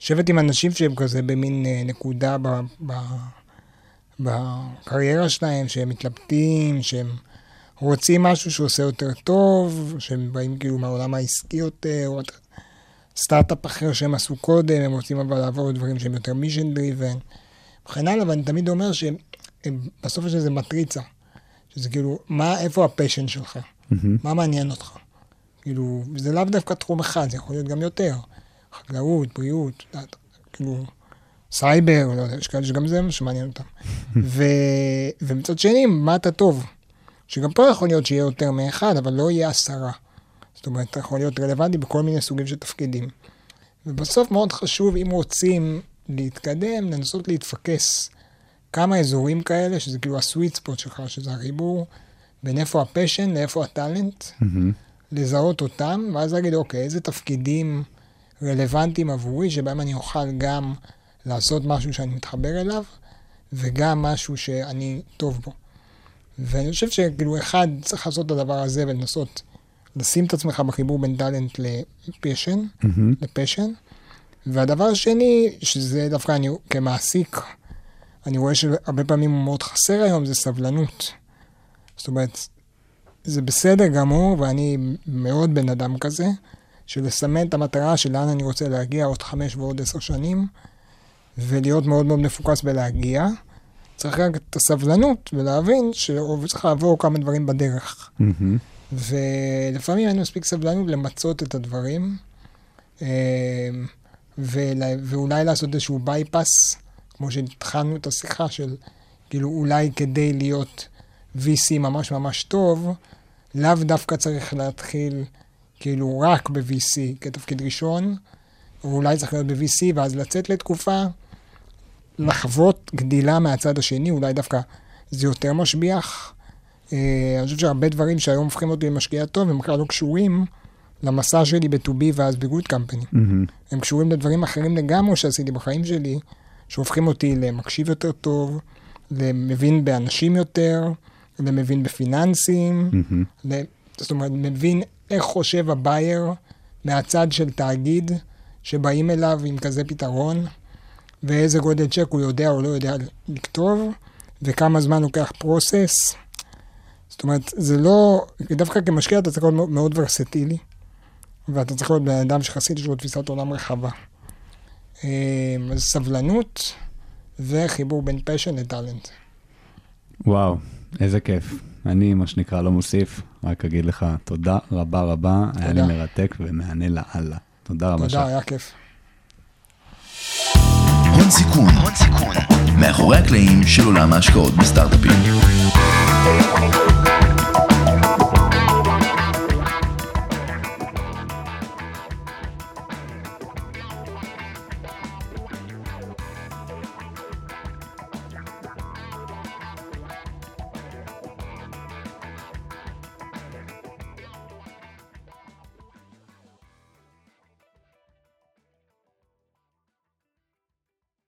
[SPEAKER 4] לשבת עם אנשים שהם כזה במין אה, נקודה ב, ב, בקריירה שלהם, שהם מתלבטים, שהם רוצים משהו שעושה יותר טוב, שהם באים כאילו מהעולם העסקי יותר, או סטארט-אפ אחר שהם עשו קודם, הם רוצים אבל לעבור לדברים שהם יותר mission driven, וכן הלאה, ואני תמיד אומר שבסוף יש איזה מטריצה, שזה כאילו, מה, איפה ה passion שלך? מה מעניין אותך? כאילו, זה לאו דווקא תחום אחד, זה יכול להיות גם יותר. חקלאות, בריאות, יודעת, כאילו, סייבר, לא יודע, יש כאלה שגם זה מה שמעניין אותם. <laughs> ו... ומצד שני, מה אתה טוב? שגם פה יכול להיות שיהיה יותר מאחד, אבל לא יהיה עשרה. זאת אומרת, אתה יכול להיות רלוונטי בכל מיני סוגים של תפקידים. ובסוף מאוד חשוב, אם רוצים להתקדם, לנסות להתפקס כמה אזורים כאלה, שזה כאילו הסוויט ספוט שלך, שזה החיבור בין איפה הפשן לאיפה הטאלנט, לזהות אותם, ואז להגיד, אוקיי, איזה תפקידים רלוונטיים עבורי, שבהם אני אוכל גם לעשות משהו שאני מתחבר אליו, וגם משהו שאני טוב בו. ואני חושב שכאילו, אחד, צריך לעשות את הדבר הזה ולנסות לשים את עצמך בחיבור בין טאלנט לפשן, לפשן. והדבר השני, שזה דווקא אני כמעסיק, אני רואה שהרבה פעמים הוא מאוד חסר היום, זה סבלנות. זאת אומרת, זה בסדר גמור, ואני מאוד בן אדם כזה, של לסמן את המטרה של לאן אני רוצה להגיע עוד חמש ועוד עשר שנים, ולהיות מאוד מאוד מפוקס בלהגיע. צריך רק את הסבלנות ולהבין שצריך לעבור כמה דברים בדרך. ולפעמים אין מספיק סבלנות למצות את הדברים, אה, ולה, ואולי לעשות איזשהו בייפס, כמו שהתחלנו את השיחה של, כאילו, אולי כדי להיות VC ממש ממש טוב, לאו דווקא צריך להתחיל כאילו רק ב-VC כתפקיד ראשון, או אולי צריך להיות ב-VC ואז לצאת לתקופה, לחוות גדילה מהצד השני, אולי דווקא זה יותר משביח. אה, אני חושב שהרבה דברים שהיום הופכים אותי למשקיע טוב, הם בכלל לא קשורים למסע שלי ב-2B ואז ב-Good Company.
[SPEAKER 3] מהמם.
[SPEAKER 4] הם קשורים לדברים אחרים לגמרי שעשיתי בחיים שלי, שהופכים אותי למקשיב יותר טוב, למבין באנשים יותר, למבין בפיננסים. ל- זאת אומרת, מבין איך חושב הבייר מהצד של תאגיד שבאים אליו עם כזה פתרון, ואיזה גודל צ'ק הוא יודע או לא יודע לכתוב, וכמה זמן לוקח פרוסס. זאת אומרת, זה לא, דווקא כמשקיע אתה צריך להיות מאוד- ורסטילי, ואתה צריך להיות בן אדם שיחסית יש לו תפיסת עולם רחבה. אה, אז סבלנות וחיבור בין פשן לטאלנט.
[SPEAKER 3] וואו, איזה כיף. אני, מה שנקרא, לא מוסיף, רק אגיד לך תודה רבה רבה, היה לי
[SPEAKER 4] תודה.
[SPEAKER 3] מרתק ומהנה לאללה. תודה רבה,
[SPEAKER 4] תודה. היה כיף.
[SPEAKER 1] הון סיכון, הון סיכון, מאחורי הקלעים של עולם ההשקעות בסטארט-אפים.